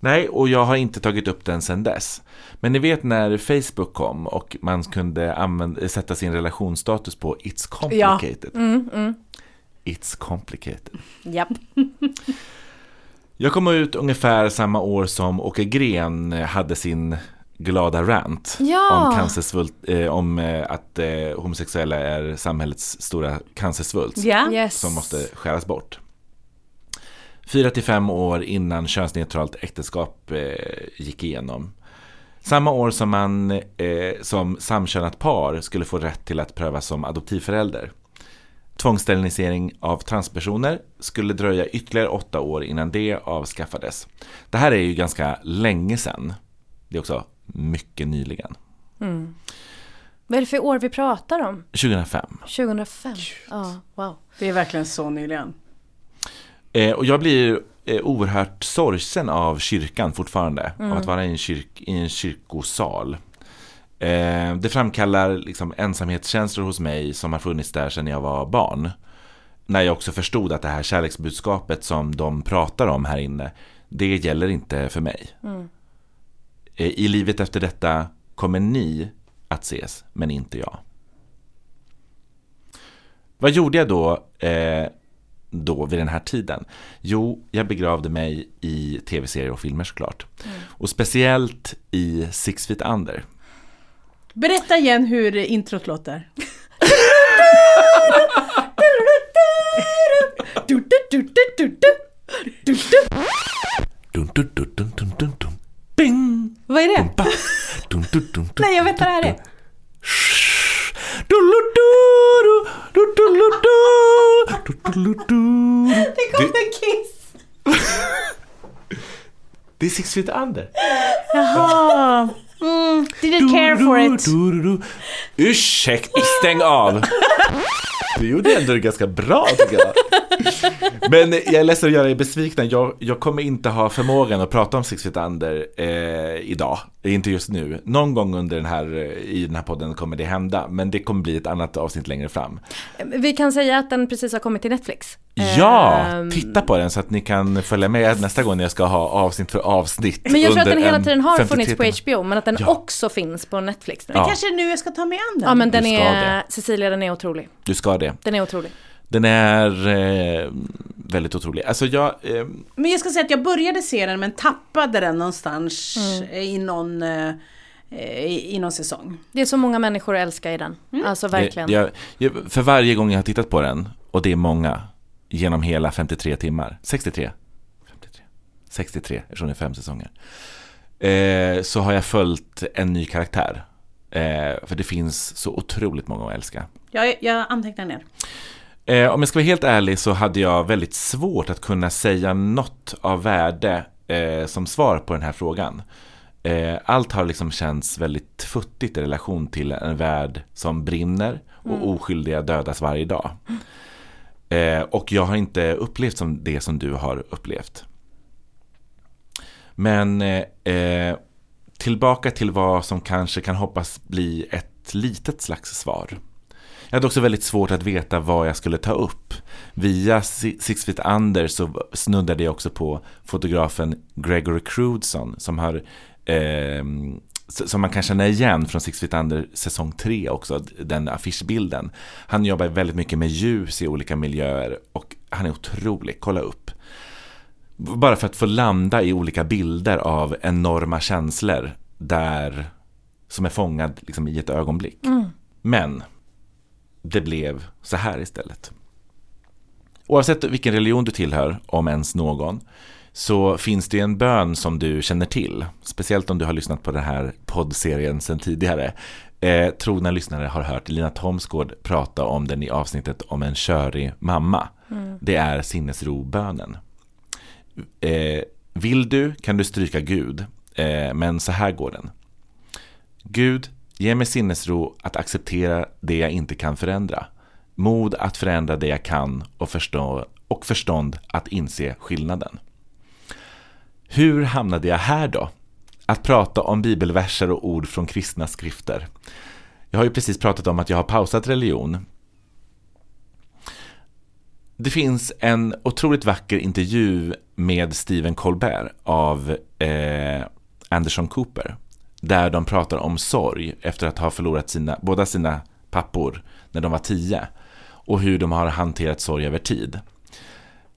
A: Nej, och jag har inte tagit upp den sedan dess. Men ni vet när Facebook kom och man kunde använda, sätta sin relationsstatus på It's complicated. It's complicated.
B: Japp.
A: Jag kom ut ungefär samma år som Åke Gren hade sin glada rant
B: Ja.
A: om, cancersvult, eh, om eh, att eh, homosexuella är samhällets stora cancersvult
C: Ja.
B: Yes.
A: som måste skäras bort. Fyra till fem år innan könsneutralt äktenskap eh, gick igenom. Samma år som man eh, som samkönat par skulle få rätt till att prövas som adoptivförälder. Tvångssterilisering av transpersoner skulle dröja ytterligare åtta år innan det avskaffades. Det här är ju ganska länge sedan. Det är också mycket nyligen.
B: Vad är det för år vi pratar om?
A: 2005.
B: 2005? Ja, wow.
C: Det är verkligen så nyligen.
A: Eh, och jag blir eh, oerhört sorgsen av kyrkan fortfarande. Av att vara i en, kyrk, i en kyrkosal. Eh, det framkallar liksom ensamhetskänslor hos mig som har funnits där sedan jag var barn. När jag också förstod att det här kärleksbudskapet som de pratar om här inne, det gäller inte för mig. Eh, I livet efter detta kommer ni att ses, men inte jag. Vad gjorde jag då, eh, då vid den här tiden? Jo, jag begravde mig i tv-serier och filmer såklart. Och speciellt i Six Feet Under.
C: Berätta igen hur introt låter.
B: Du, du, du, du, du, du. Du, du.
A: Dun, dun, dun, dun, dun, dun, dun. Bing!
C: Vad är det?
A: Dun, dun, dun,
C: Nej, jag vet vad det här är. Det kommer en kiss. <laughs>
A: Det är Six Feet Under.
C: Jaha. Mm, didn't care for it.
A: Ursäkta, stäng av! <laughs> Du gjorde ändå ganska bra tycker jag. Men jag är ledsen att göra er besvikna. Jag, jag kommer inte ha förmågan att prata om Six Feet Under eh, idag. Inte just nu. Någon gång under den här, eh, i den här podden kommer det hända. Men det kommer bli ett annat avsnitt längre fram.
B: Vi kan säga att den precis har kommit till Netflix.
A: Ja,
B: Ehm,
A: titta på den så att ni kan följa med nästa gång jag ska ha avsnitt för avsnitt.
B: Men jag tror att den hela
A: en
B: tiden har
A: 53
B: funnits på. HBO, men att den
A: Ja.
B: också finns på Netflix.
A: Ja.
C: Kanske nu jag ska ta mig an den.
B: Ja men den är,
A: det.
B: Cecilia den är otrolig.
A: Du ska det.
B: Den är otrolig.
A: Den är eh, väldigt otrolig. Alltså jag, eh,
C: Men jag ska säga att jag började se den men tappade den någonstans
B: Mm.
C: i, någon, eh, i, i någon säsong.
B: Det är så många människor att älska i den. Alltså verkligen.
A: Jag, jag, för varje gång jag har tittat på den, och det är många, genom hela 53 timmar, 63, 53, 63 eftersom det är fem säsonger, eh, så har jag följt en ny karaktär. Eh, för det finns så otroligt många att älska.
C: Jag, jag antecknar ner.
A: Eh, om jag ska vara helt ärlig så hade jag väldigt svårt att kunna säga något av värde eh, som svar på den här frågan. Eh, allt har liksom känts väldigt futtigt i relation till en värld som brinner och oskyldiga dödas varje dag. Eh, och jag har inte upplevt som det som du har upplevt. Men eh, eh, tillbaka till vad som kanske kan hoppas bli ett litet slags svar. Jag hade också väldigt svårt att veta vad jag skulle ta upp. Via Si- Six Feet Under så snuddade jag också på fotografen Gregory Crudson som har eh, som man kan känna igen från Six Feet Under säsong 3 också, den affischbilden. Han jobbar väldigt mycket med ljus i olika miljöer och han är otrolig, kolla upp. Bara för att få landa i olika bilder av enorma känslor där, som är fångad liksom, i ett ögonblick. Men det blev så här istället. Oavsett vilken religion du tillhör, om ens någon, så finns det en bön som du känner till. Speciellt om du har lyssnat på den här poddserien sedan tidigare. Eh, trogna lyssnare har hört Lina Thomsgård prata om den i avsnittet om en körig mamma. Det är sinnesrobönen. Eh, vill du kan du stryka Gud, eh, men så här går den. Gud, ge mig sinnesro att acceptera det jag inte kan förändra. Mod att förändra det jag kan och, förstå, och förstånd att inse skillnaden. Hur hamnade jag här då? Att prata om bibelverser och ord från kristna skrifter. Jag har ju precis pratat om att jag har pausat religion. Det finns en otroligt vacker intervju med Stephen Colbert av eh, Anderson Cooper. Där de pratar om sorg efter att ha förlorat sina, båda sina pappor när de var tio. Och hur de har hanterat sorg över tid.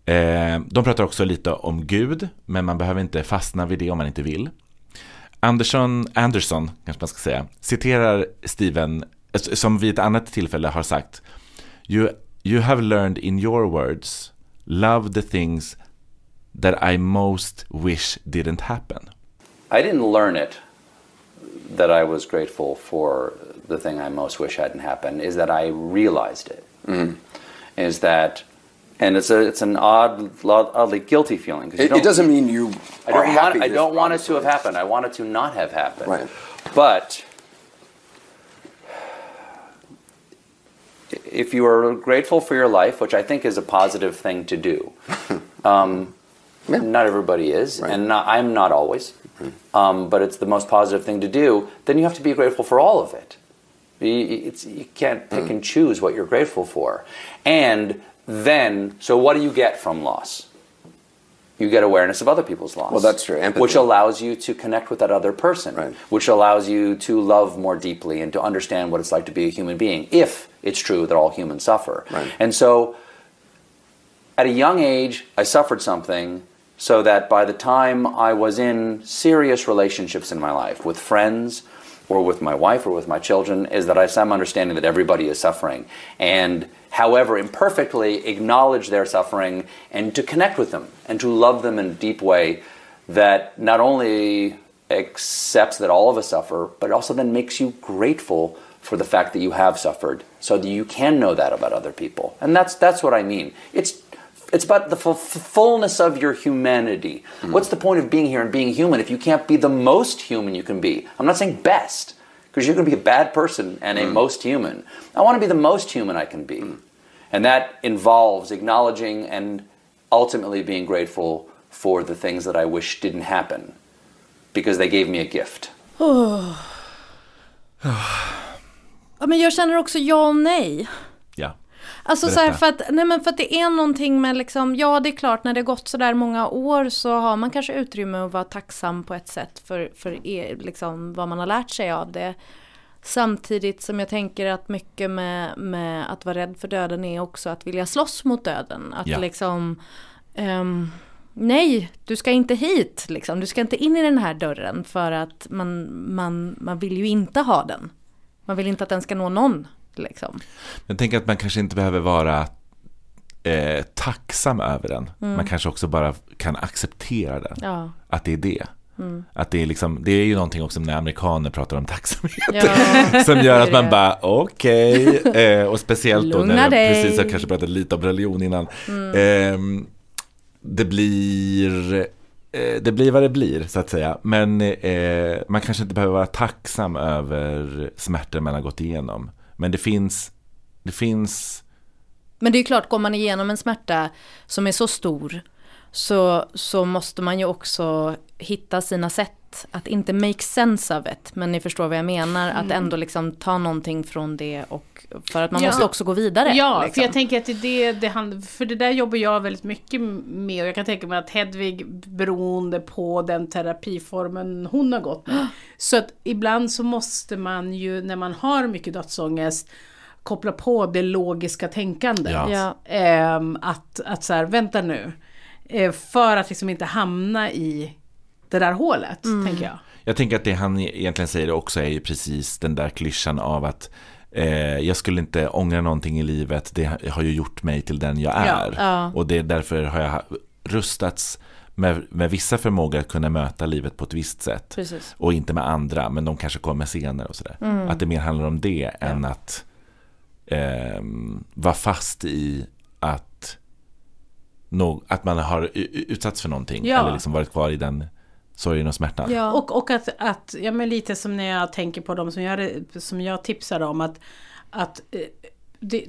A: Eh, de pratar också lite om Gud, men man behöver inte fastna vid det om man inte vill. Anderson, Anderson kanske man ska säga, citerar Steven, eh, som vid ett annat tillfälle har sagt You, you have learned in your words, love the things that I most wish didn't happen.
D: I didn't learn it that I was grateful for the thing I most wish hadn't happened is that I realized it. Is that and it's a it's an odd oddly guilty feeling
E: It, it doesn't mean you
D: I don't want I don't want it to have happened. I want it to not have happened.
E: Right.
D: But if you are grateful for your life, which I think is a positive thing to do, <laughs> um, not everybody is,
E: Right.
D: and not, I'm not always, um, but it's the most positive thing to do. Then you have to be grateful for all of it. You, it's, you can't pick and choose what you're grateful for. And then, so what do you get from loss? You get awareness of other people's loss.
E: Well, that's true. Empathy.
D: Which allows you to connect with that other person.
E: Right.
D: Which allows you to love more deeply and to understand what it's like to be a human being, if it's true that all humans suffer.
E: Right.
D: And so, at a young age, I suffered something so that by the time I was in serious relationships in my life with friends or with my wife or with my children, is that I have some understanding that everybody is suffering. And however imperfectly, acknowledge their suffering and to connect with them and to love them in a deep way that not only accepts that all of us suffer, but also then makes you grateful for the fact that you have suffered so that you can know that about other people. And that's that's what I mean. It's It's about the fu- fullness of your humanity. What's the point of being here and being human if you can't be the most human you can be? I'm not saying best, because you're going to be a bad person and a most human. I want to be the most human I can be. And that involves acknowledging and ultimately being grateful for the things that I wish didn't happen because they gave me a gift.
B: Ja, men jag känner också ja och nej. Alltså så här, för att, nej men för att det är någonting med liksom, ja det är klart när det gått så där många år så har man kanske utrymme att vara tacksam på ett sätt för, för er, liksom, vad man har lärt sig av det. Samtidigt som jag tänker att mycket med, med att vara rädd för döden är också att vilja slåss mot döden. Att
A: Ja.
B: liksom, ehm, nej du ska inte hit liksom, du ska inte in i den här dörren för att man, man, man vill ju inte ha den. Man vill inte att den ska nå någon. Liksom.
A: Jag tänker att man kanske inte behöver vara eh, tacksam över den. Man kanske också bara kan acceptera den.
B: Ja.
A: Att det är det. Att det är liksom, det är ju någonting också när amerikaner pratar om tacksamhet.
B: Ja. <laughs>
A: Som gör att man bara okej. Eh, och speciellt då när jag.
B: Mm.
A: precis har kanske pratat lite om religion innan. Ehm, det blir eh, det blir vad det blir så att säga. Men eh, man kanske inte behöver vara tacksam över smärtor man har gått igenom. Men det finns, det finns
B: Men det är ju klart, går man igenom en smärta som är så stor så, så måste man ju också hitta sina sätt att inte make sense of it. Men ni förstår vad jag menar, att ändå liksom ta någonting från det och för att man
C: Ja.
B: måste också gå vidare.
C: Ja,
B: liksom.
C: för jag tänker att det, det, hand, för det där jobbar jag väldigt mycket med och jag kan tänka mig att Hedvig beroende på den terapiformen hon har gått med. <gasps> Så att ibland så måste man ju när man har mycket dödsångest koppla på det logiska tänkandet.
A: Ja.
B: Ja.
C: Ehm, att, att så här, vänta nu. Eh, för att liksom inte hamna i det där hålet, tänker jag.
A: Jag tänker att det han egentligen säger också är ju precis den där klyschan av att eh, jag skulle inte ångra någonting i livet, det har ju gjort mig till den jag är.
B: Ja.
A: Och det är därför har jag rustats med, med vissa förmågor att kunna möta livet på ett visst sätt.
B: Precis.
A: Och inte med andra, men de kanske kommer senare och sådär. Att det mer handlar om det än att ehm, vara fast i att, nå- att man har utsatts för någonting.
C: Ja.
A: Eller liksom varit kvar i den sorgen och smärtan.
B: Ja.
C: Och, och att, att, ja men lite som när jag tänker på dem som jag, som jag tipsade om att, att eh, det,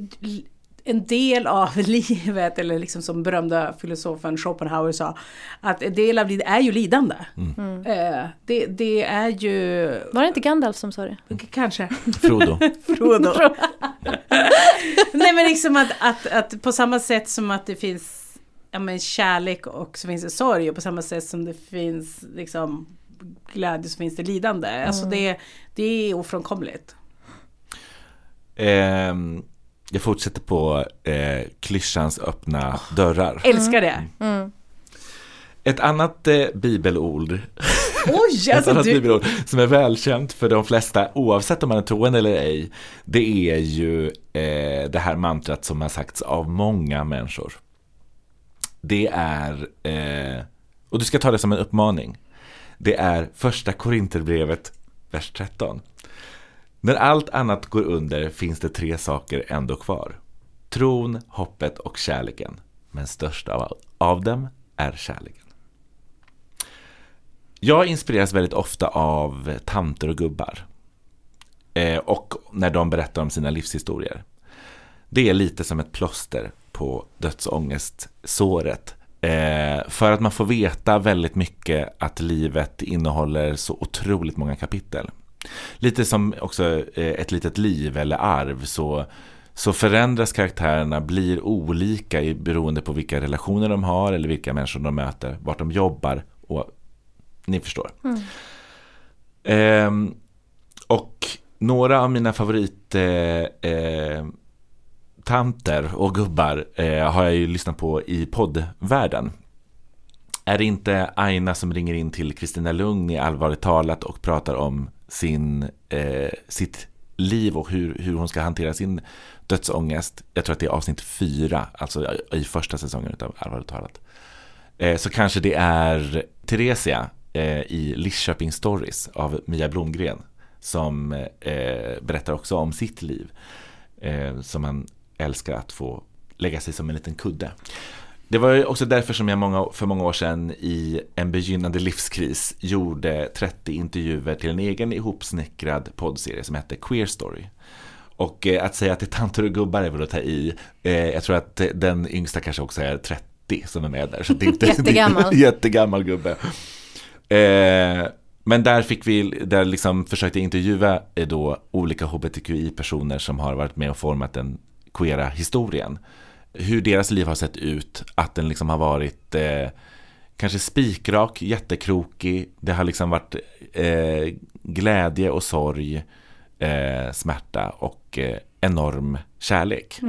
C: en del av <laughs> livet, eller liksom som berömda filosofen Schopenhauer sa, att en del av livet är ju lidande. Eh, Det, det är ju,
B: Var det inte Gandalf som sa det?
C: kanske, <laughs>
A: Frodo.
C: Frodo. <laughs> Nej men liksom att, att, att på samma sätt som att det finns ja, men kärlek och så finns det sorg och på samma sätt som det finns liksom glädje så finns det lidande. Alltså det, det är ofrånkomligt.
A: Ehm, jag fortsätter på eh, klyschans öppna dörrar.
C: Älskar det.
A: Ett annat eh, bibelord,
C: Oj, <laughs>
A: ett
C: alltså
A: annat
C: du,
A: bibelord som är välkänt för de flesta, oavsett om man är troende eller ej, det är ju eh, det här mantrat som har sagts av många människor. Det är, eh, och du ska ta det som en uppmaning, det är första Korinterbrevet, vers 13. När allt annat går under finns det tre saker ändå kvar. Tron, hoppet och kärleken. Men störst av, av dem är kärleken. Jag inspireras väldigt ofta av tanter och gubbar. Eh, och när de berättar om sina livshistorier. Det är lite som ett plåster på dödsångestsåret. Eh, för att man får veta väldigt mycket att livet innehåller så otroligt många kapitel. Lite som också eh, ett litet liv eller arv så, så förändras karaktärerna, blir olika i, beroende på vilka relationer de har eller vilka människor de möter, vart de jobbar och ni förstår. Ehm, och några av mina favorit eh, eh, tanter och gubbar eh, har jag ju lyssnat på i poddvärlden. Är det inte Aina som ringer in till Kristina Lugn i Allvarligt talat och pratar om sin, eh, sitt liv och hur, hur hon ska hantera sin dödsångest. Jag tror att det är avsnitt fyra, alltså i första säsongen av Allvarligt talat. Eh, så kanske det är Theresia eh, i Lidköping Stories av Mia Blomgren som eh, berättar också om sitt liv eh, som han älskar att få lägga sig som en liten kudde. Det var också därför som jag många, för många år sedan i en begynnande livskris gjorde 30 intervjuer till en egen ihopsnickrad poddserie som hette Queer Story. Och eh, att säga att det är tanter och gubbar är väl att ta i. Eh, jag tror att den yngsta kanske också är 30 som är med där. Så det är inte,
B: Jättegammal. <laughs>
A: jättegammal gubbe. Eh, men där fick vi, där liksom försökte intervjua eh, då olika hbtqi-personer som har varit med och format den queera historien. Hur deras liv har sett ut, att den liksom har varit eh, kanske spikrak, jättekrokig. Det har liksom varit eh, glädje och sorg, eh, smärta och eh, enorm kärlek.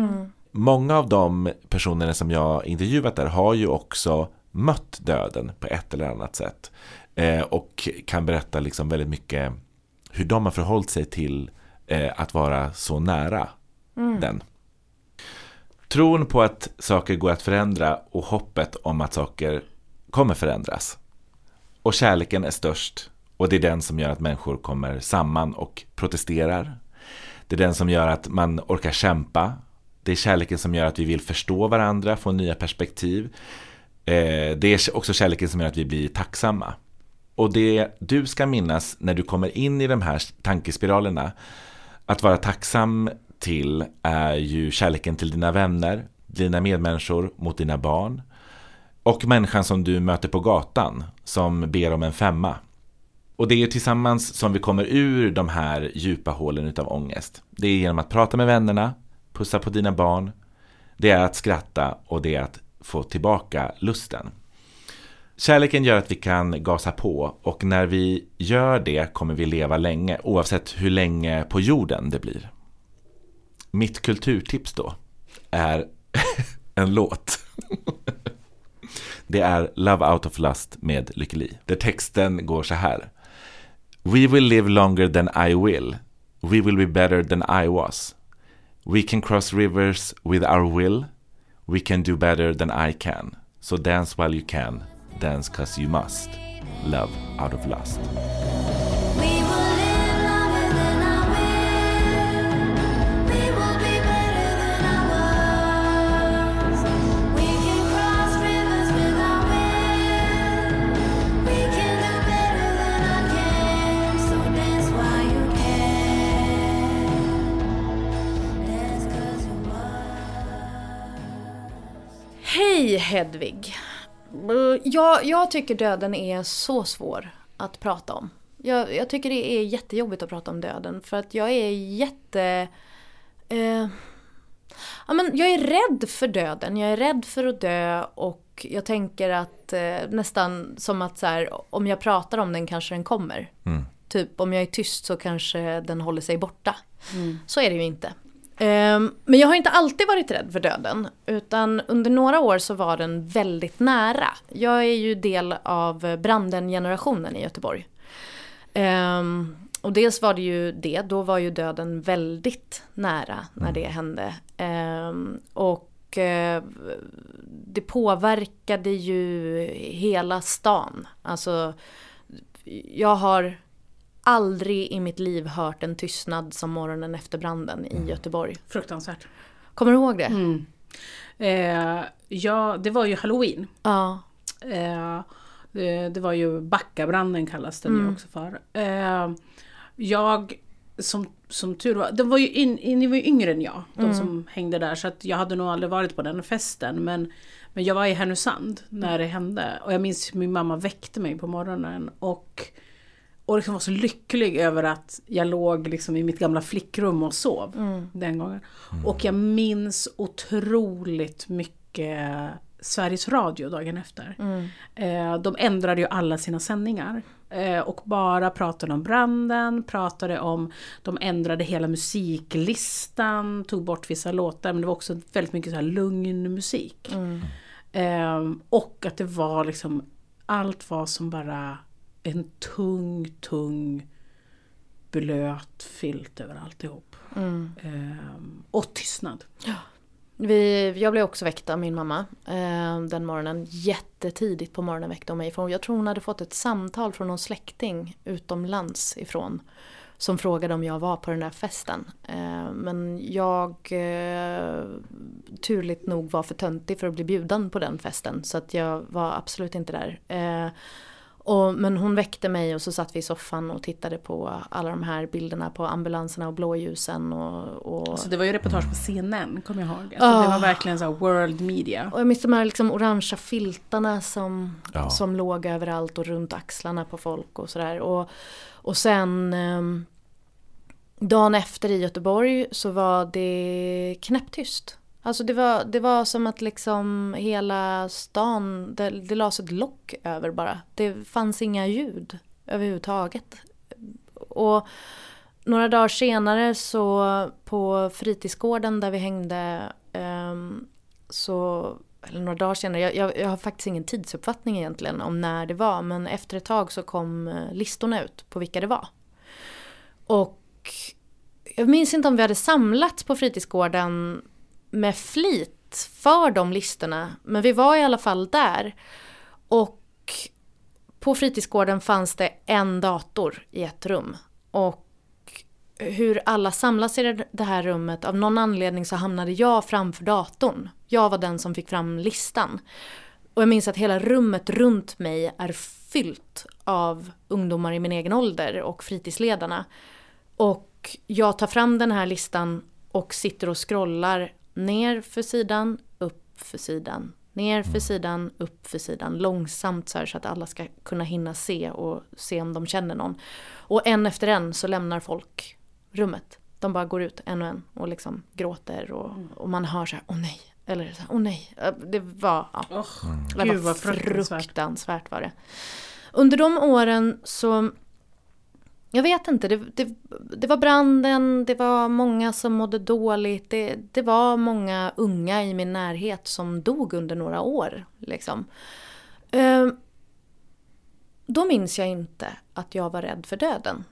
A: Många av de personerna som jag intervjuat där har ju också mött döden på ett eller annat sätt. Eh, och kan berätta liksom väldigt mycket hur de har förhållit sig till eh, att vara så nära den. Tron på att saker går att förändra och hoppet om att saker kommer förändras. Och kärleken är störst och det är den som gör att människor kommer samman och protesterar. Det är den som gör att man orkar kämpa. Det är kärleken som gör att vi vill förstå varandra, få nya perspektiv. Eh, det är också kärleken som gör att vi blir tacksamma. Och det du ska minnas när du kommer in i de här tankespiralerna, att vara tacksam till är ju kärleken till dina vänner, dina medmänniskor, mot dina barn och människan som du möter på gatan som ber om en femma. Och det är ju tillsammans som vi kommer ur de här djupa hålen utav ångest. Det är genom att prata med vännerna, pussa på dina barn, det är att skratta och det är att få tillbaka lusten. Kärleken gör att vi kan gasa på och när vi gör det kommer vi leva länge oavsett hur länge på jorden det blir. Mitt kulturtips då är <laughs> en låt. Det är Love Out of Lust med Lykke Li. Där texten går så här. We will live longer than I will. We will be better than I was. We can cross rivers with our will. We can do better than I can. So dance while you can. Dance cause you must. Love out of lust.
B: Hej Hedvig! Uh, Jag, jag tycker döden är så svår att prata om. Jag, jag tycker det är jättejobbigt att prata om döden för att jag är jätte... Eh, ja, men jag är rädd för döden, jag är rädd för att dö och jag tänker att eh, nästan som att så här, om jag pratar om den kanske den kommer. Typ om jag är tyst så kanske den håller sig borta. Så är det ju inte. Ehm, Men jag har inte alltid varit rädd för döden. Utan under några år så var den väldigt nära. Jag är ju del av branden-generationen i Göteborg. Ehm, och dels var det ju det, då var ju döden väldigt nära när det hände. Ehm, och eh, det påverkade ju hela stan. Alltså, jag har aldrig i mitt liv hört en tystnad som morgonen efter branden i Göteborg.
C: Fruktansvärt.
B: Kommer du ihåg det?
C: Mm. Eh, ja, det var ju halloween.
B: Ja.
C: Eh, det, det var ju Backabranden kallas den ju också för. Eh, jag, som, som tur var, de var ju in, in, ni var ju yngre än jag, de som hängde där. Så att jag hade nog aldrig varit på den festen. Men, men jag var i Härnösand när det hände. Och jag minns min mamma väckte mig på morgonen. Och, och liksom var så lycklig över att jag låg liksom i mitt gamla flickrum och sov den gången. Och jag minns otroligt mycket Sveriges Radio dagen efter. Eh, de ändrade ju alla sina sändningar. Eh, och bara pratade om branden, pratade om, de ändrade hela musiklistan, tog bort vissa låtar, men det var också väldigt mycket så här lugn musik. Eh, och att det var liksom, allt var som bara en tung, tung blöt filt över alltihop. Eh, och tystnad.
B: Vi, jag blev också väckt av min mamma eh, den morgonen. Jättetidigt på morgonen väckte hon mig. För jag tror hon hade fått ett samtal från någon släkting utomlands ifrån. Som frågade om jag var på den där festen. Eh, men jag eh, turligt nog var för töntig för att bli bjuden på den festen. Så att jag var absolut inte där. Eh, och, men hon väckte mig och så satt vi i soffan och tittade på alla de här bilderna på ambulanserna och blåljusen. Och, och,
C: Alltså det var ju reportage på CNN, kommer jag ihåg. Alltså det var verkligen så här world media.
B: och jag minns de här liksom orangea filtarna som,
A: Ja.
B: som låg överallt och runt axlarna på folk och sådär. Och, och sen ehm, dagen efter i Göteborg så var det knäpptyst. Alltså det var, det var som att liksom hela stan, det, det lades ett lock över bara. Det fanns inga ljud överhuvudtaget. Och några dagar senare så på fritidsgården där vi hängde um, så, eller några dagar senare, jag, jag, jag har faktiskt ingen tidsuppfattning egentligen om när det var men efter ett tag så kom eh, listorna ut på vilka det var. Och jag minns inte om vi hade samlats på fritidsgården med flit för de listorna men vi var i alla fall där. Och på fritidsgården fanns det en dator i ett rum. Och hur alla samlas i det- här rummet, av någon anledning så hamnade jag framför datorn. Jag var den som fick fram listan. Och jag minns att hela rummet runt mig är fyllt av ungdomar i min egen ålder och fritidsledarna. Och jag tar fram den här listan och sitter och scrollar ner för sidan, upp för sidan, ner för sidan, upp för sidan. Långsamt så här så att alla ska kunna hinna se och se om de känner någon. Och en efter en så lämnar folk rummet. De bara går ut en och en och liksom gråter och, och man hör så här, åh nej. Eller så här, åh nej. Det var, ja.
C: Oh,
B: Det var
C: vad fruktansvärt.
B: fruktansvärt var det. Under de åren så jag vet inte, det, det, det var branden, det var många som mådde dåligt, det, det var många unga i min närhet som dog under några år. Liksom. Eh, då minns jag inte att jag var rädd för döden.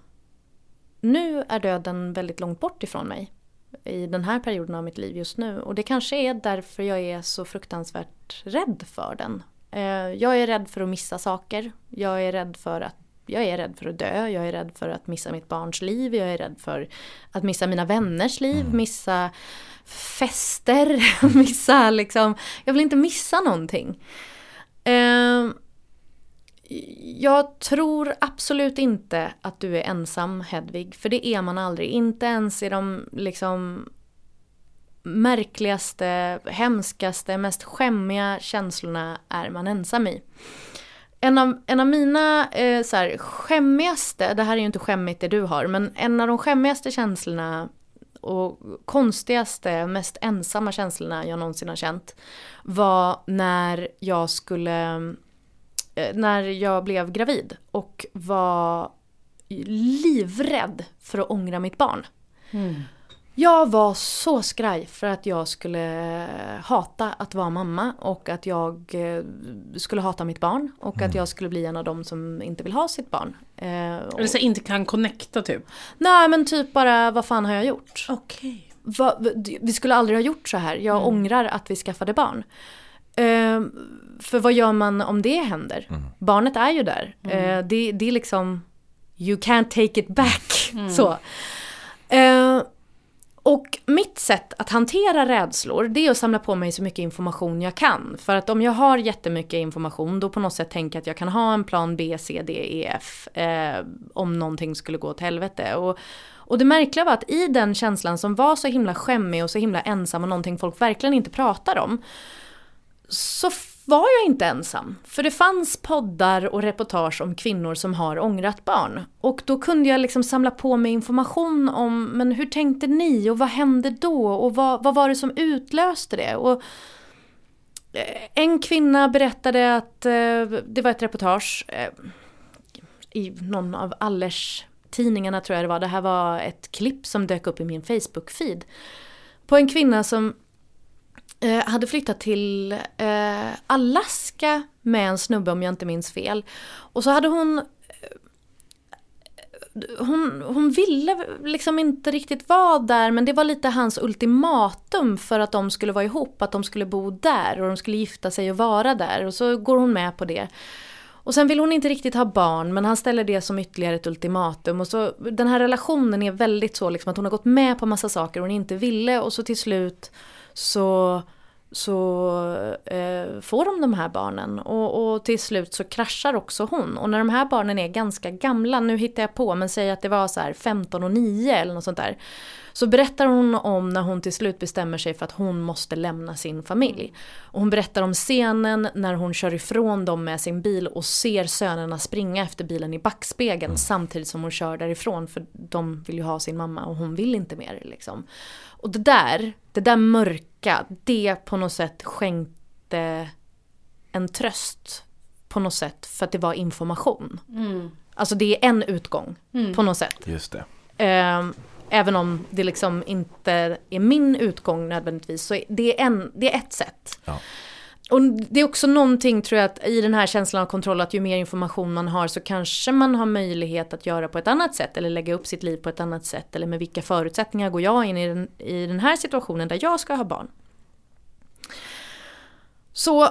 B: Nu är döden väldigt långt bort ifrån mig i den här perioden av mitt liv just nu. Och det kanske är därför jag är så fruktansvärt rädd för den. Eh, Jag är rädd för att missa saker. Jag är rädd för att jag är rädd för att dö, jag är rädd för att missa mitt barns liv, jag är rädd för att missa mina vänners liv, missa fester, <laughs> missa liksom, jag vill inte missa någonting. Eh, jag tror absolut inte att du är ensam Hedvig, för det är man aldrig. Inte ens i de liksom märkligaste, hemskaste, mest skämmiga känslorna är man ensam i. En av, en av mina eh, så här, skämmigaste, det här är ju inte skämmigt det du har, men en av de skämmigaste känslorna och konstigaste, mest ensamma känslorna jag någonsin har känt var när jag skulle eh, när jag blev gravid och var livrädd för att ångra mitt barn. Mm. Jag var så skraj för att jag skulle hata att vara mamma och att jag eh, skulle hata mitt barn och att jag skulle bli en av dem som inte vill ha sitt barn. Eh,
C: Eller så inte kan connecta typ.
B: nej men typ bara, vad fan har jag gjort?
C: Okej.
B: Va, vi skulle aldrig ha gjort så här. Jag ångrar att vi skaffade barn. Eh, för vad gör man om det händer? Barnet är ju där. Eh, det, det är liksom, you can't take it back. <laughs> Så. Och mitt sätt att hantera rädslor det är att samla på mig så mycket information jag kan. För att om jag har jättemycket information då på något sätt tänker jag att jag kan ha en plan B, C, D, E, F eh, om någonting skulle gå åt helvete. Och, och det märkliga var att i den känslan som var så himla skämmig och så himla ensam och någonting folk verkligen inte pratar om så var jag inte ensam. För det fanns poddar och reportage om kvinnor som har ångrat barn. Och då kunde jag liksom samla på mig information om, men hur tänkte ni och vad hände då och vad, vad var det som utlöste det? Och eh, en kvinna berättade att eh, det var ett reportage eh, i någon av Allers tidningarna tror jag det var. Det här var ett klipp som dök upp i min Facebook-feed. På en kvinna som Eh, hade flyttat till eh, Alaska med en snubbe om jag inte minns fel. Och så hade hon eh, hon, hon ville liksom inte riktigt vara där men det var lite hans ultimatum för att de skulle vara ihop, att de skulle bo där och de skulle gifta sig och vara där och så går hon med på det. Och sen vill hon inte riktigt ha barn men han ställer det som ytterligare ett ultimatum. Och så den här relationen är väldigt så liksom att hon har gått med på massa saker hon inte ville och så till slut så, så eh, får de de här barnen. Och, och till slut så kraschar också hon. Och när de här barnen är ganska gamla, nu hittar jag på men säg att det var så här 15 och 9 eller något sånt där. Så berättar hon om när hon till slut bestämmer sig för att hon måste lämna sin familj. Och hon berättar om scenen när hon kör ifrån dem med sin bil och ser sönerna springa efter bilen i backspegeln samtidigt som hon kör därifrån för de vill ju ha sin mamma och hon vill inte mer. Liksom. Och det där, det där mörka, det på något sätt skänkte en tröst på något sätt för att det var information. Alltså det är en utgång på något sätt.
A: Just det.
B: Ehm, även om det liksom inte är min utgång nödvändigtvis så det, är en, det är ett sätt.
A: Ja.
B: Och det är också någonting tror jag att i den här känslan av kontroll att ju mer information man har så kanske man har möjlighet att göra på ett annat sätt eller lägga upp sitt liv på ett annat sätt eller med vilka förutsättningar går jag in i den, i den här situationen där jag ska ha barn. Så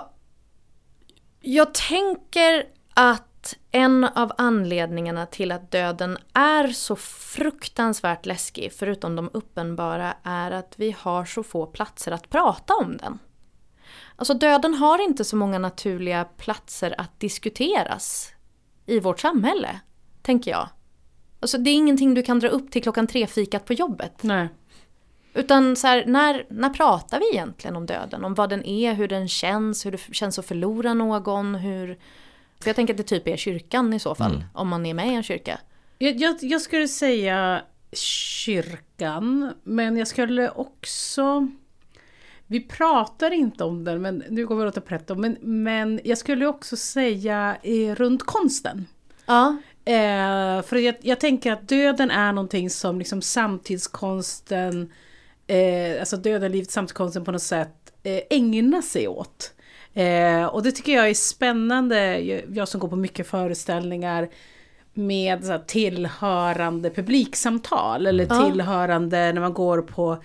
B: jag tänker att en av anledningarna till att döden är så fruktansvärt läskig, förutom de uppenbara, är att vi har så få platser att prata om den. Alltså döden har inte så många naturliga platser att diskuteras i vårt samhälle, tänker jag. Alltså det är ingenting du kan dra upp till klockan tre-fikat på jobbet.
C: Nej.
B: Utan så här, när, när pratar vi egentligen om döden? Om vad den är, hur den känns, hur det känns att förlora någon, hur... För jag tänker att det typ är kyrkan i så fall, om man är med i en kyrka.
C: Jag, jag, jag skulle säga kyrkan, men jag skulle också... Vi pratar inte om den, men nu går vi åt pretto, men, men jag skulle också säga eh, runt konsten.
B: Ja.
C: Eh, för jag, jag tänker att döden är någonting som liksom samtidskonsten, eh, alltså döden, livet, samtidskonsten på något sätt eh, ägnar sig åt. Eh, och det tycker jag är spännande, jag, som går på mycket föreställningar med så här, tillhörande publiksamtal eller
B: Ja.
C: tillhörande när man går på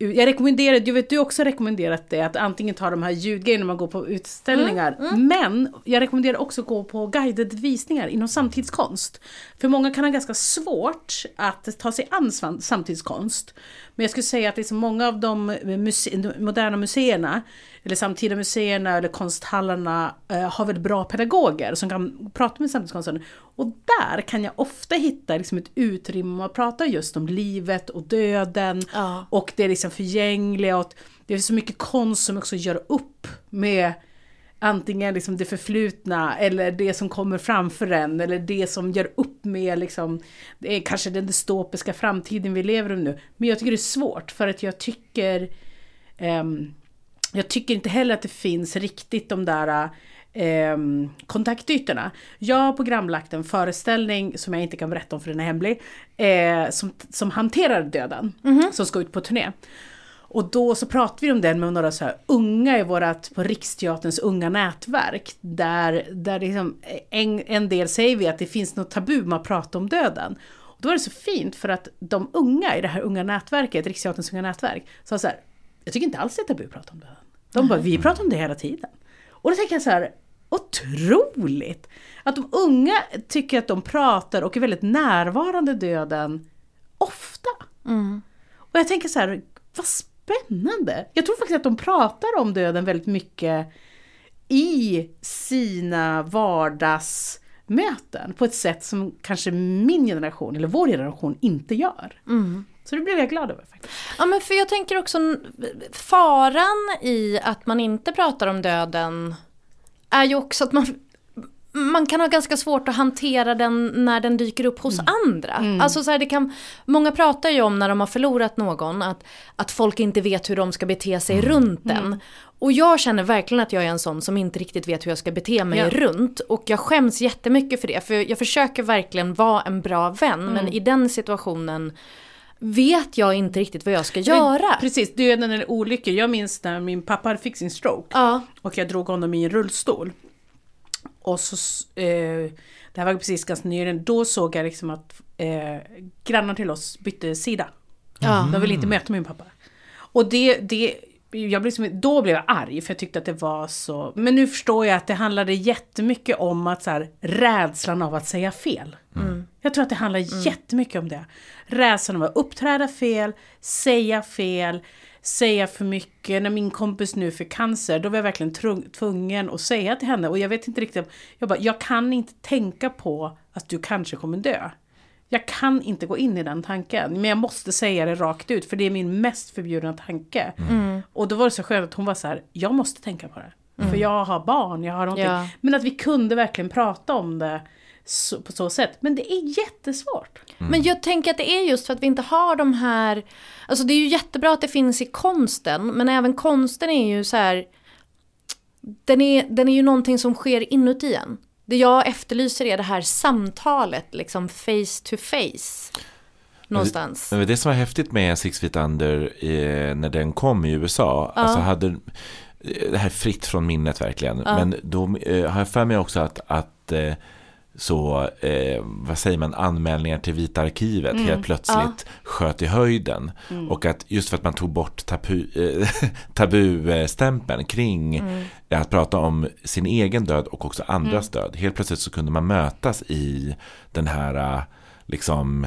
C: jag rekommenderar, jag vet du har också rekommenderat det, att antingen ta de här ljudgrejerna när man går på utställningar. Men jag rekommenderar också att gå på guided visningar inom samtidskonst. För många kan ha ganska svårt att ta sig an samtidskonst. Men jag skulle säga att liksom många av de muse- de moderna museerna, eller samtida museerna eller konsthallarna eh, har väldigt bra pedagoger som kan prata med samtidskonsten. Och där kan jag ofta hitta liksom ett utrymme att prata just om livet och döden.
B: Ja.
C: Och det är liksom förgängliga och det är så mycket konst som också gör upp med antingen liksom det förflutna eller det som kommer framför en eller det som gör upp med liksom, det är kanske den dystopiska framtiden vi lever i nu. Men jag tycker det är svårt för att jag tycker ehm, jag tycker inte heller att det finns riktigt de där ehm, kontaktytorna. Jag har programlagt en föreställning som jag inte kan berätta om för den är hemlig. Eh, som, som hanterar döden. Som ska ut på turné. Och då så pratar vi om den med några så här unga i vårat, på Riksteaterns unga nätverk. Där, där liksom en, en del säger vi att det finns något tabu med att prata om döden. Och då är det så fint för att de unga i det här unga nätverket, Riksteaterns unga nätverk, sa så här, jag tycker inte alls det är tabu att prata om döden. De bara, vi pratar om det hela tiden. Och då tänker jag så här, otroligt! Att de unga tycker att de pratar och är väldigt närvarande döden ofta. Och jag tänker så här, vad spännande! Jag tror faktiskt att de pratar om döden väldigt mycket i sina vardagsmöten på ett sätt som kanske min generation, eller vår generation, inte gör. Så det blev jag glad över faktiskt.
B: Ja men för jag tänker också faran i att man inte pratar om döden är ju också att man man kan ha ganska svårt att hantera den när den dyker upp hos andra. Alltså så här, det kan, många pratar ju om när de har förlorat någon att, att folk inte vet hur de ska bete sig runt den. Och jag känner verkligen att jag är en sån som inte riktigt vet hur jag ska bete mig
C: Ja.
B: runt. Och jag skäms jättemycket för det. För jag försöker verkligen vara en bra vän. Men i den situationen vet jag inte riktigt vad jag ska göra.
C: Precis, döden eller olyckor. Jag minns när min pappa fick sin stroke.
B: Ja.
C: Och jag drog honom i en rullstol. Och så, eh, det här var precis ganska nyligen, då såg jag liksom att eh, grannar till oss bytte sida.
B: Ja.
C: De ville inte möta min pappa. Och det, det, jag blev som, då blev jag arg för jag tyckte att det var så... Men nu förstår jag att det handlade jättemycket om att så här, rädslan av att säga fel. Jag tror att det handlar jättemycket om det. Rädslan av att uppträda fel, säga fel, säga för mycket. När min kompis nu fick cancer, då var jag verkligen tvungen att säga till henne. Och jag vet inte riktigt, jag bara, jag kan inte tänka på att du kanske kommer dö. Jag kan inte gå in i den tanken, men jag måste säga det rakt ut, för det är min mest förbjudna tanke. Och då var det så skönt att hon var så här, jag måste tänka på det. För jag har barn, jag har någonting.
B: Ja.
C: Men att vi kunde verkligen prata om det så, på så sätt. Men det är jättesvårt.
B: Men jag tänker att det är just för att vi inte har de här... Alltså det är ju jättebra att det finns i konsten, men även konsten är ju så här... Den är, den är ju någonting som sker inuti en. Det jag efterlyser är det här samtalet, liksom face to face. Någonstans.
A: Men det som var häftigt med Six Feet Under eh, när den kom i USA, alltså hade eh, det här är fritt från minnet verkligen, men då eh, har jag för mig också att, att eh, så, eh, vad säger man, anmälningar till Vita arkivet helt plötsligt sköt i höjden. Och att just för att man tog bort tabu, eh, <laughs> tabustämpeln kring att prata om sin egen död och också andras död. Helt plötsligt så kunde man mötas i den här, eh, liksom,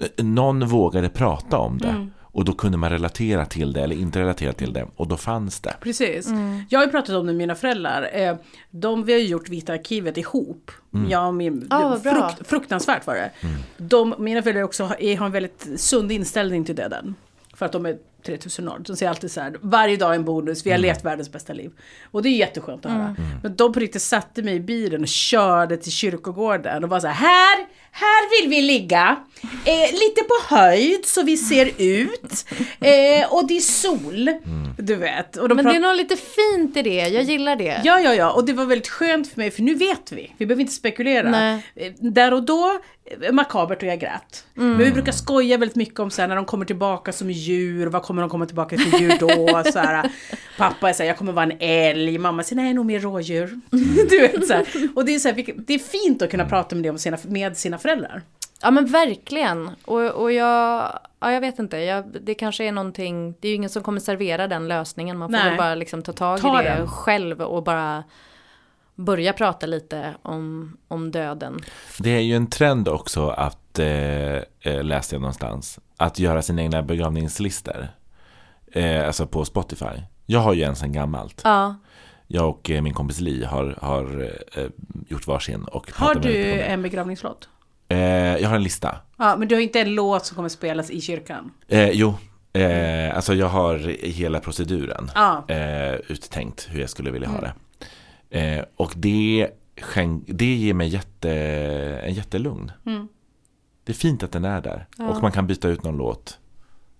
A: eh, någon vågade prata om det. Och då kunde man relatera till det eller inte relatera till det. Och då fanns det.
C: Precis. Jag har ju pratat om det med mina föräldrar. Eh, De, vi har ju gjort Vita arkivet ihop. Jag och min,
B: Ah,
C: frukt, fruktansvärt var det. De, mina föräldrar också har, har en väldigt sund inställning till döden. För att de är 3000 år. De säger alltid så här, varje dag är en bonus, vi har levt världens bästa liv. Och det är jätteskönt att höra. Men de på riktigt satte mig i bilen och körde till kyrkogården och var så här, här, här vill vi ligga. Eh, lite på höjd så vi ser ut. Eh, och det är sol. Du vet. Och de
B: Men det är något lite fint i det, jag gillar det.
C: Ja, ja, ja. Och det var väldigt skönt för mig, för nu vet vi. Vi behöver inte spekulera.
B: Nej.
C: Eh, Där och då, eh, makabert och jag grät. Men vi brukar skoja väldigt mycket om så här, när de kommer tillbaka som djur, vad kommer de komma tillbaka för djur då? <laughs> Så här, pappa är här, jag kommer vara en älg, mamma säger nej, nog mer rådjur. <laughs> du vet, så här. Och det är, så här, vilket- det är fint att kunna prata med det om sina, med sina föräldrar.
B: Ja men verkligen. Och, och jag, ja, jag vet inte, jag, det kanske är någonting, det är ju ingen som kommer servera den lösningen. Man får
C: Nej.
B: väl bara liksom ta tag
C: Ta
B: i det
C: den.
B: själv och bara börja prata lite om, om döden.
A: Det är ju en trend också att, eh, eh, läste jag någonstans, att göra sina egna begravningslistor. Eh, alltså på Spotify. Jag har ju en sen gammalt.
B: Ja,
A: Jag och eh, min kompis Li har, har eh, gjort varsin och
C: Har du en begravningslåt?
A: Eh, jag har en lista.
C: Ja, men du har inte en låt som kommer spelas i kyrkan?
A: Eh, jo, eh, alltså jag har hela proceduren
C: Ja.
A: eh, uttänkt hur jag skulle vilja ha det. Eh, och det, det ger mig jätte, en jättelugn. Det är fint att den är där. Och man kan byta ut någon låt.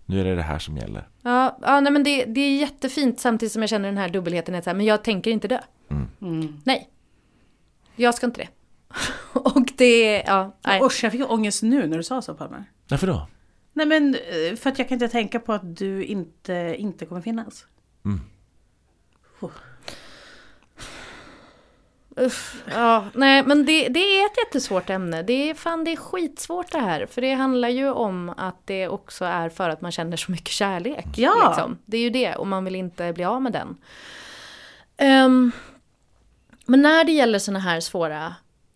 A: Nu är det det här som gäller.
B: ja, ja nej, men det, det är jättefint samtidigt som jag känner den här dubbelheten. Att så här, men jag tänker inte dö. Nej, jag ska inte det. <laughs> och det, ja, nej.
C: Usch, jag fick ångest nu när du sa så Palme.
A: Varför då?
C: Nej men eh, för att jag kan inte tänka på att du inte, inte kommer finnas.
B: Ja, nej, men det, det är ett jättesvårt ämne. Det är, fan, det är skitsvårt det här. För det handlar ju om att det också är för att man känner så mycket kärlek.
C: Ja.
B: Liksom. Det är ju det, och man vill inte bli av med den. Ehm, men när det gäller såna här svåra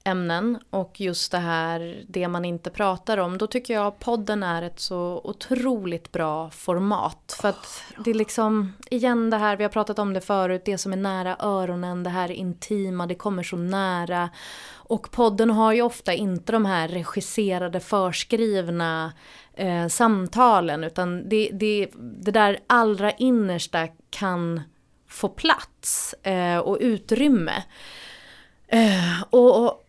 B: ämnen och just det här, det man inte pratar om, då tycker jag podden är ett så otroligt bra format. För att det är liksom, igen det här, vi har pratat om det förut, det som är nära öronen, det här intima, det kommer så nära. Och podden har ju ofta inte de här regisserade, förskrivna eh, samtalen, utan det, det, det där allra innersta kan få plats eh, och utrymme. Eh, och, och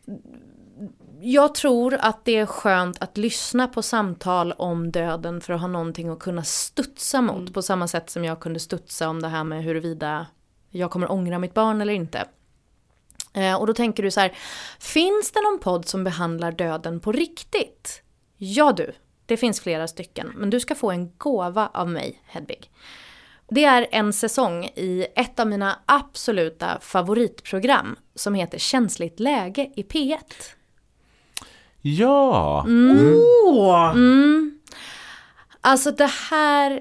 B: jag tror att det är skönt att lyssna på samtal om döden för att ha någonting att kunna studsa mot. På samma sätt som jag kunde studsa om det här med huruvida jag kommer ångra mitt barn eller inte. Eh, och då tänker du så här, finns det någon podd som behandlar döden på riktigt? Ja du, det finns flera stycken. Men du ska få en gåva av mig, Hedvig. Det är en säsong i ett av mina absoluta favoritprogram som heter Känsligt läge i P1.
A: Ja!
C: Åh!
B: Alltså det här...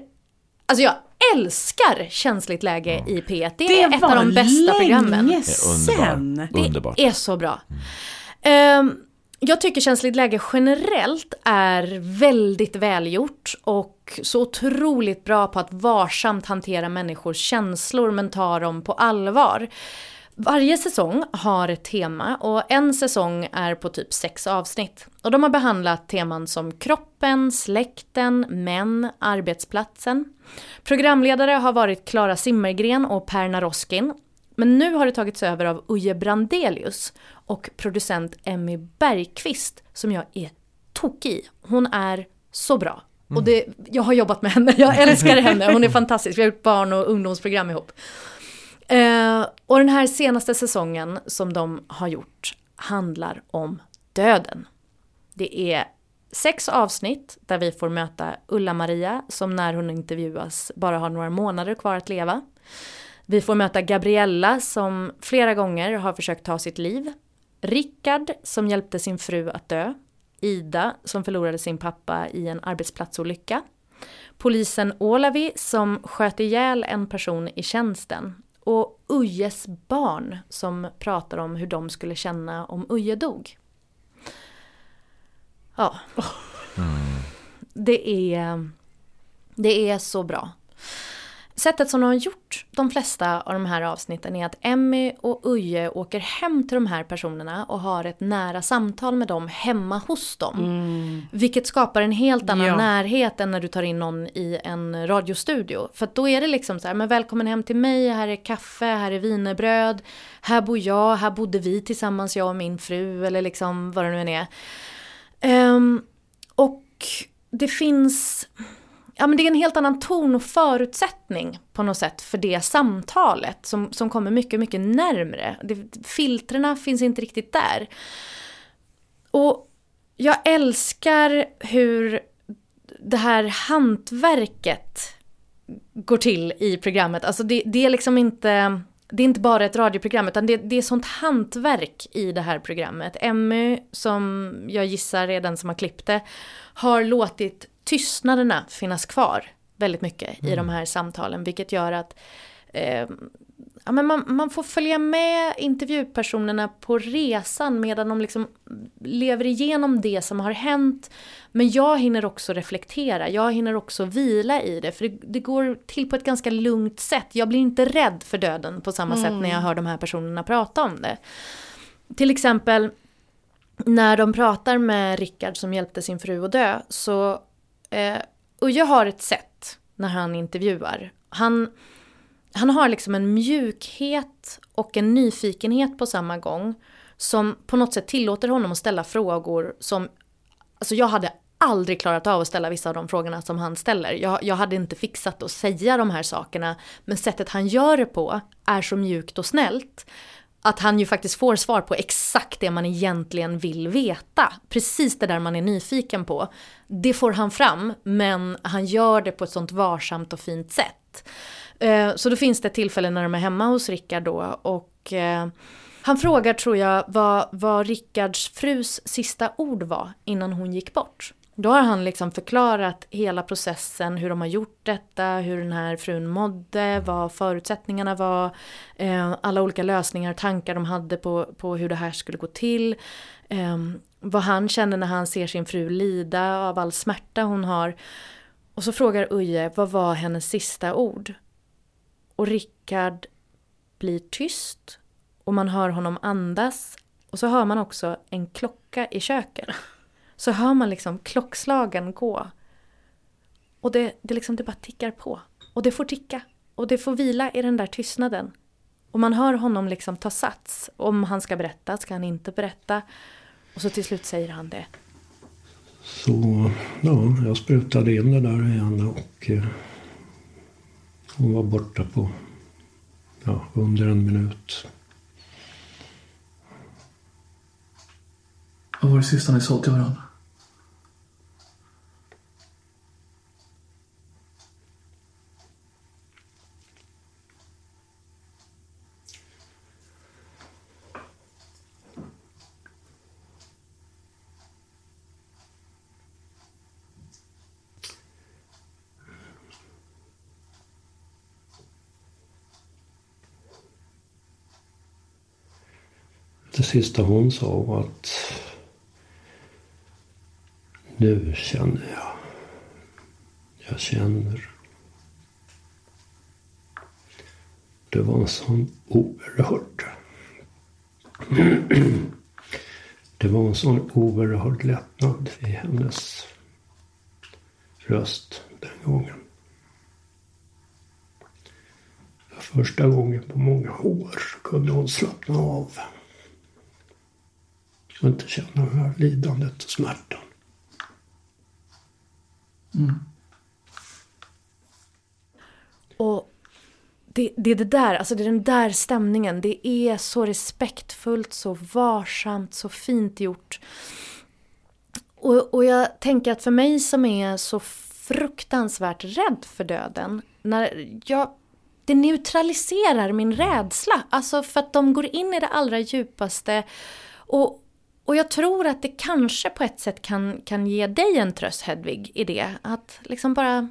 B: Alltså jag älskar Känsligt läge i P1. Det,
C: Det
B: är ett av de bästa programmen.
A: Det är. Underbart.
B: Det är så bra. Ehm, jag tycker känsligt läge generellt är väldigt välgjort och så otroligt bra på att varsamt hantera människors känslor men ta dem på allvar. Varje säsong har ett tema och en säsong är på typ sex avsnitt. Och de har behandlat teman som kroppen, släkten, män, arbetsplatsen. Programledare har varit Klara Simmergren och Per Naroskin. Men nu har det tagits över av Uje Brandelius och producent Emmy Bergqvist som jag är tokig i. Hon är så bra. Och det, jag har jobbat med henne, jag älskar henne, hon är fantastisk. Vi har gjort barn och ungdomsprogram ihop. Eh, och den här senaste säsongen som de har gjort handlar om döden. Det är sex avsnitt där vi får möta Ulla-Maria som när hon intervjuas bara har några månader kvar att leva. Vi får möta Gabriella som flera gånger har försökt ta sitt liv. Rickard som hjälpte sin fru att dö. Ida som förlorade sin pappa i en arbetsplatsolycka. Polisen Olavi som sköt ihjäl en person i tjänsten. Och Ujes barn som pratar om hur de skulle känna om Uje dog. Ja. Det är, det är så bra. Sättet som de har gjort de flesta av de här avsnitten är att Emmy och Uje åker hem till de här personerna och har ett nära samtal med dem hemma hos dem. Vilket skapar en helt annan
C: Ja.
B: närhet än när du tar in någon i en radiostudio. För då är det liksom så här, men välkommen hem till mig, här är kaffe, här är wienerbröd, här bor jag, här bodde vi tillsammans, jag och min fru eller liksom vad det nu än är. Ehm, och det finns, ja men det är en helt annan ton och förutsättning på något sätt för det samtalet som, som kommer mycket, mycket närmre. Filtrerna finns inte riktigt där. Och jag älskar hur det här hantverket går till i programmet. Alltså det, det är liksom inte, det är inte bara ett radioprogram utan det, det är sånt hantverk i det här programmet. Emmy, som jag gissar är den som har klippt det, har låtit tystnaderna finnas kvar väldigt mycket i de här samtalen. Vilket gör att eh, ja, men man, man får följa med intervjupersonerna på resan medan de liksom lever igenom det som har hänt. Men jag hinner också reflektera, jag hinner också vila i det. För det, det går till på ett ganska lugnt sätt. Jag blir inte rädd för döden på samma sätt när jag hör de här personerna prata om det. Till exempel när de pratar med Rickard som hjälpte sin fru att dö så eh, Uje har ett sätt när han intervjuar. Han, han har liksom en mjukhet och en nyfikenhet på samma gång som på något sätt tillåter honom att ställa frågor som Alltså jag hade aldrig klarat av att ställa vissa av de frågorna som han ställer. Jag, jag hade inte fixat att säga de här sakerna. Men sättet han gör det på är så mjukt och snällt. Att han ju faktiskt får svar på exakt det man egentligen vill veta. Precis det där man är nyfiken på. Det får han fram, men han gör det på ett sånt varsamt och fint sätt. Eh, så då finns det ett tillfälle när de är hemma hos Rickard då och eh, han frågar tror jag vad, vad Rickards frus sista ord var innan hon gick bort. Då har han liksom förklarat hela processen, hur de har gjort detta, hur den här frun mådde, vad förutsättningarna var, eh, alla olika lösningar och tankar de hade på, på hur det här skulle gå till. Eh, vad han känner när han ser sin fru lida av all smärta hon har. Och så frågar Uje, vad var hennes sista ord? Och Rickard blir tyst och man hör honom andas och så hör man också en klocka i köket. Så hör man liksom klockslagen gå. Och det, det, liksom, det bara tickar på. Och det får ticka. Och det får vila i den där tystnaden. Och man hör honom liksom ta sats. Om han ska berätta, ska han inte berätta? Och så till slut säger han det.
F: Så ja, jag sprutade in det där i henne och eh, hon var borta på ja, under en minut.
G: Vad var det sista ni sa till varandra?
F: Det sista hon sa var att nu känner jag. Jag känner. Det var en sån oerhörd... <clears throat> Det var en sån oerhörd lättnad i hennes röst den gången. För första gången på många år kunde hon slappna av. Och inte känna det här lidandet och smärtan.
B: Och det, det är det där, alltså det är den där stämningen. Det är så respektfullt, så varsamt, så fint gjort. Och, och jag tänker att för mig som är så fruktansvärt rädd för döden, när jag, det neutraliserar min rädsla. Alltså för att de går in i det allra djupaste. Och, och jag tror att det kanske på ett sätt kan, kan ge dig en tröst Hedvig i det. Att liksom bara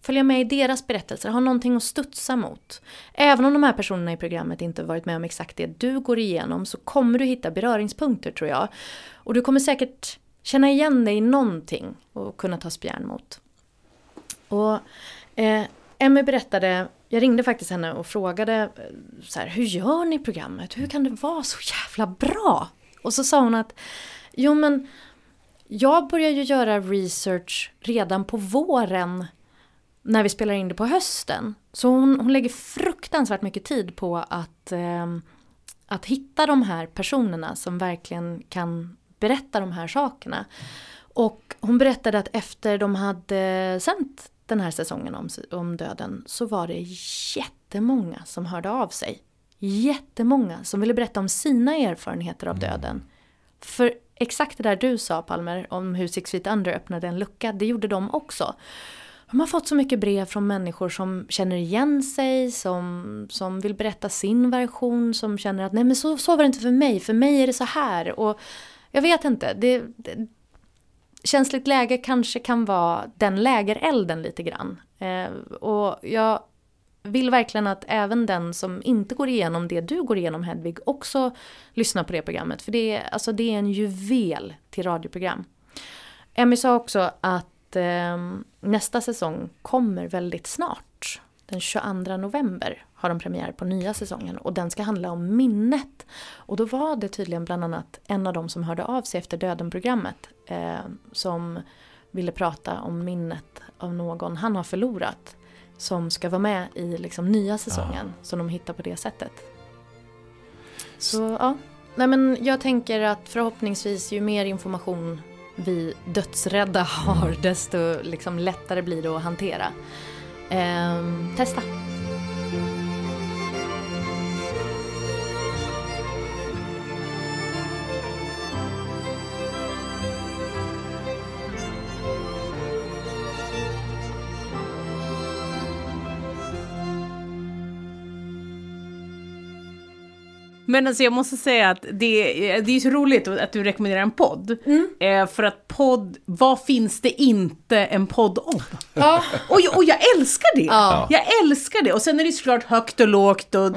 B: följa med i deras berättelser, ha någonting att studsa mot. Även om de här personerna i programmet inte varit med om exakt det du går igenom så kommer du hitta beröringspunkter tror jag. Och du kommer säkert känna igen dig i någonting och kunna ta spjärn mot. Och eh, Emmy berättade, jag ringde faktiskt henne och frågade eh, så här, hur gör ni programmet? Hur kan det vara så jävla bra? Och så sa hon att, jo men jag börjar ju göra research redan på våren när vi spelar in det på hösten. Så hon, hon lägger fruktansvärt mycket tid på att, eh, att hitta de här personerna som verkligen kan berätta de här sakerna. Och hon berättade att efter de hade sänt den här säsongen om, om döden så var det jättemånga som hörde av sig. Jättemånga som ville berätta om sina erfarenheter av döden. För exakt det där du sa Palmer om hur Six Feet Under öppnade en lucka, det gjorde de också. De har fått så mycket brev från människor som känner igen sig, som, som vill berätta sin version, som känner att nej men så, så var det inte för mig, för mig är det så här. Och jag vet inte, det, det, känsligt läge kanske kan vara den lägerelden lite grann. Eh, och jag vill verkligen att även den som inte går igenom det du går igenom Hedvig också lyssnar på det programmet. För det är, alltså, det är en juvel till radioprogram. Emmy sa också att eh, nästa säsong kommer väldigt snart. Den 22 november har de premiär på nya säsongen och den ska handla om minnet. Och då var det tydligen bland annat en av de som hörde av sig efter Döden-programmet eh, som ville prata om minnet av någon han har förlorat som ska vara med i liksom nya säsongen som de hittar på det sättet. Så ja, nej men jag tänker att förhoppningsvis ju mer information vi dödsrädda har desto liksom lättare blir det att hantera. Ehm, testa!
C: Men alltså jag måste säga att det, det är så roligt att du rekommenderar en podd. Eh, för att podd, vad finns det inte en podd om?
B: Ja.
C: Och, jag- och jag älskar det!
B: Ja.
C: Jag älskar det! Och sen är det såklart högt och lågt och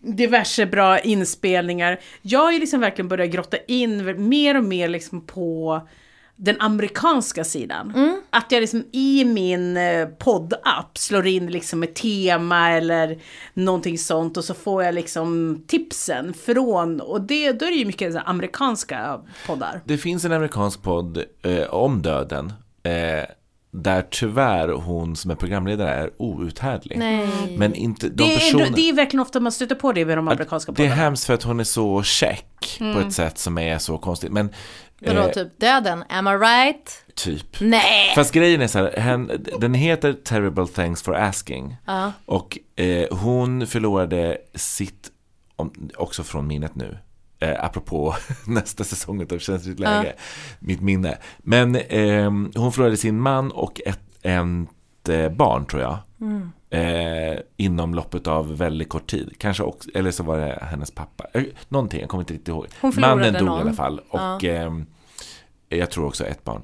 C: diverse bra inspelningar. Jag har ju liksom verkligen börjat grotta in mer och mer liksom på den amerikanska sidan. Att jag liksom i min eh, poddapp slår in liksom ett tema eller någonting sånt och så får jag liksom tipsen från, och det, då är det ju mycket så amerikanska poddar.
A: Det finns en amerikansk podd eh, om döden. Eh, där tyvärr hon som är programledare är outhärdlig.
B: Nej.
A: Men inte de
C: Det är,
A: personerna...
C: det är verkligen ofta man stöter på det med de amerikanska
A: Det är
C: poddarna.
A: hemskt för att hon är så check på ett sätt som är så konstigt. Men
B: Vadå,
A: eh,
B: typ döden? Am I right?
A: typ.
B: Nej!
A: Fast grejen är så här, hen, den heter Terrible Thanks for Asking.
B: Ja.
A: Och eh, hon förlorade sitt, om, också från minnet nu, eh, apropå <laughs> nästa säsong av Känsligt läge, mitt minne. Men eh, hon förlorade sin man och ett, ett eh, barn tror jag.
B: Mm.
A: Eh, inom loppet av väldigt kort tid. Kanske också, eller så var det hennes pappa. Eh, någonting, jag kommer inte riktigt ihåg. Mannen dog
B: någon.
A: i alla fall. Och
B: Ja.
A: ehm, jag tror också ett barn.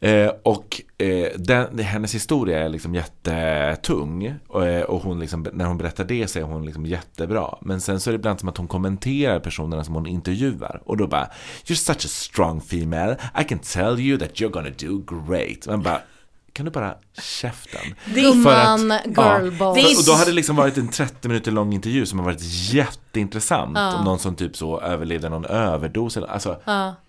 A: Eh, och eh, den, hennes historia är liksom jättetung och, eh, och hon liksom, när hon berättar det så är hon liksom jättebra. Men sen så är det ibland som att hon kommenterar personerna som hon intervjuar och då bara You're such a strong female, I can tell you that you're gonna do great. Man bara kan du bara käften?
B: Gumman,
A: ja,
B: girlboss.
A: för, och då hade det liksom varit en 30 minuter lång intervju som har varit jätteintressant. Om någon som typ så överlevde någon överdos eller alltså,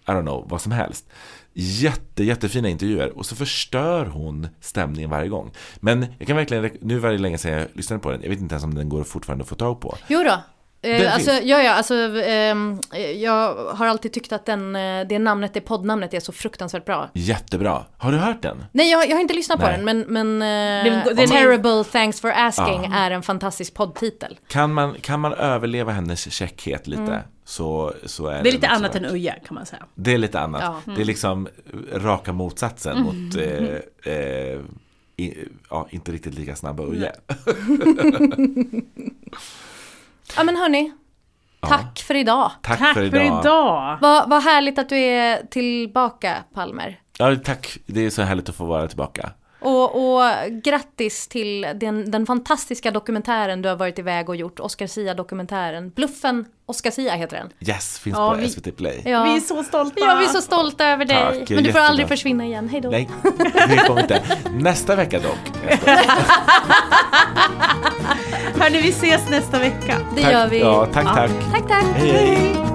A: I don't know, vad som helst. Jätte, jättefina intervjuer och så förstör hon stämningen varje gång. Men jag kan verkligen, nu var det länge sedan jag lyssnade på den, jag vet inte ens om den går fortfarande att få tag på.
B: Jo då. Eh, alltså, ja, ja, alltså, ehm, jag har alltid tyckt att den, eh, det namnet, det poddnamnet är så fruktansvärt bra.
A: Jättebra. Har du hört den?
B: Nej, jag, jag har inte lyssnat på
A: Nej.
B: den, men, men eh,
C: Den- den är-
B: Terrible Thanks for Asking är en fantastisk poddtitel.
A: Kan man, kan man överleva hennes käckhet lite
B: Mm.
A: så, så är
C: Det är
A: den
C: lite annat
A: värt.
C: än Uja kan man säga.
A: Det är lite annat.
B: Ja.
A: Det är liksom raka motsatsen mot eh, eh, i, ja, inte riktigt lika snabba Uje. <laughs> <laughs>
B: Ja men hörni, tack för idag.
A: Tack,
C: Tack
A: för idag.
C: idag.
B: Vad vad härligt att du är tillbaka, Palmer.
A: Ja, tack. Det är så härligt att få vara tillbaka.
B: Och, och grattis till den, den fantastiska dokumentären du har varit iväg och gjort, Oscar Sia-dokumentären. Bluffen Oscar Sia heter den.
A: Yes, finns
C: Ja,
A: på
C: vi-
A: SVT Play.
B: Ja.
C: Vi är så stolta.
B: Ja, vi är så stolta över dig.
A: Tack,
B: Men du får
A: jättebra.
B: aldrig försvinna igen. Hej då.
A: Nej, det kommer inte. Nästa vecka dock. <laughs>
C: Hörni, vi ses nästa vecka.
B: Det
A: Tack.
B: gör vi.
A: Ja, tack, tack.
B: Tack, tack.
A: Hej, hej.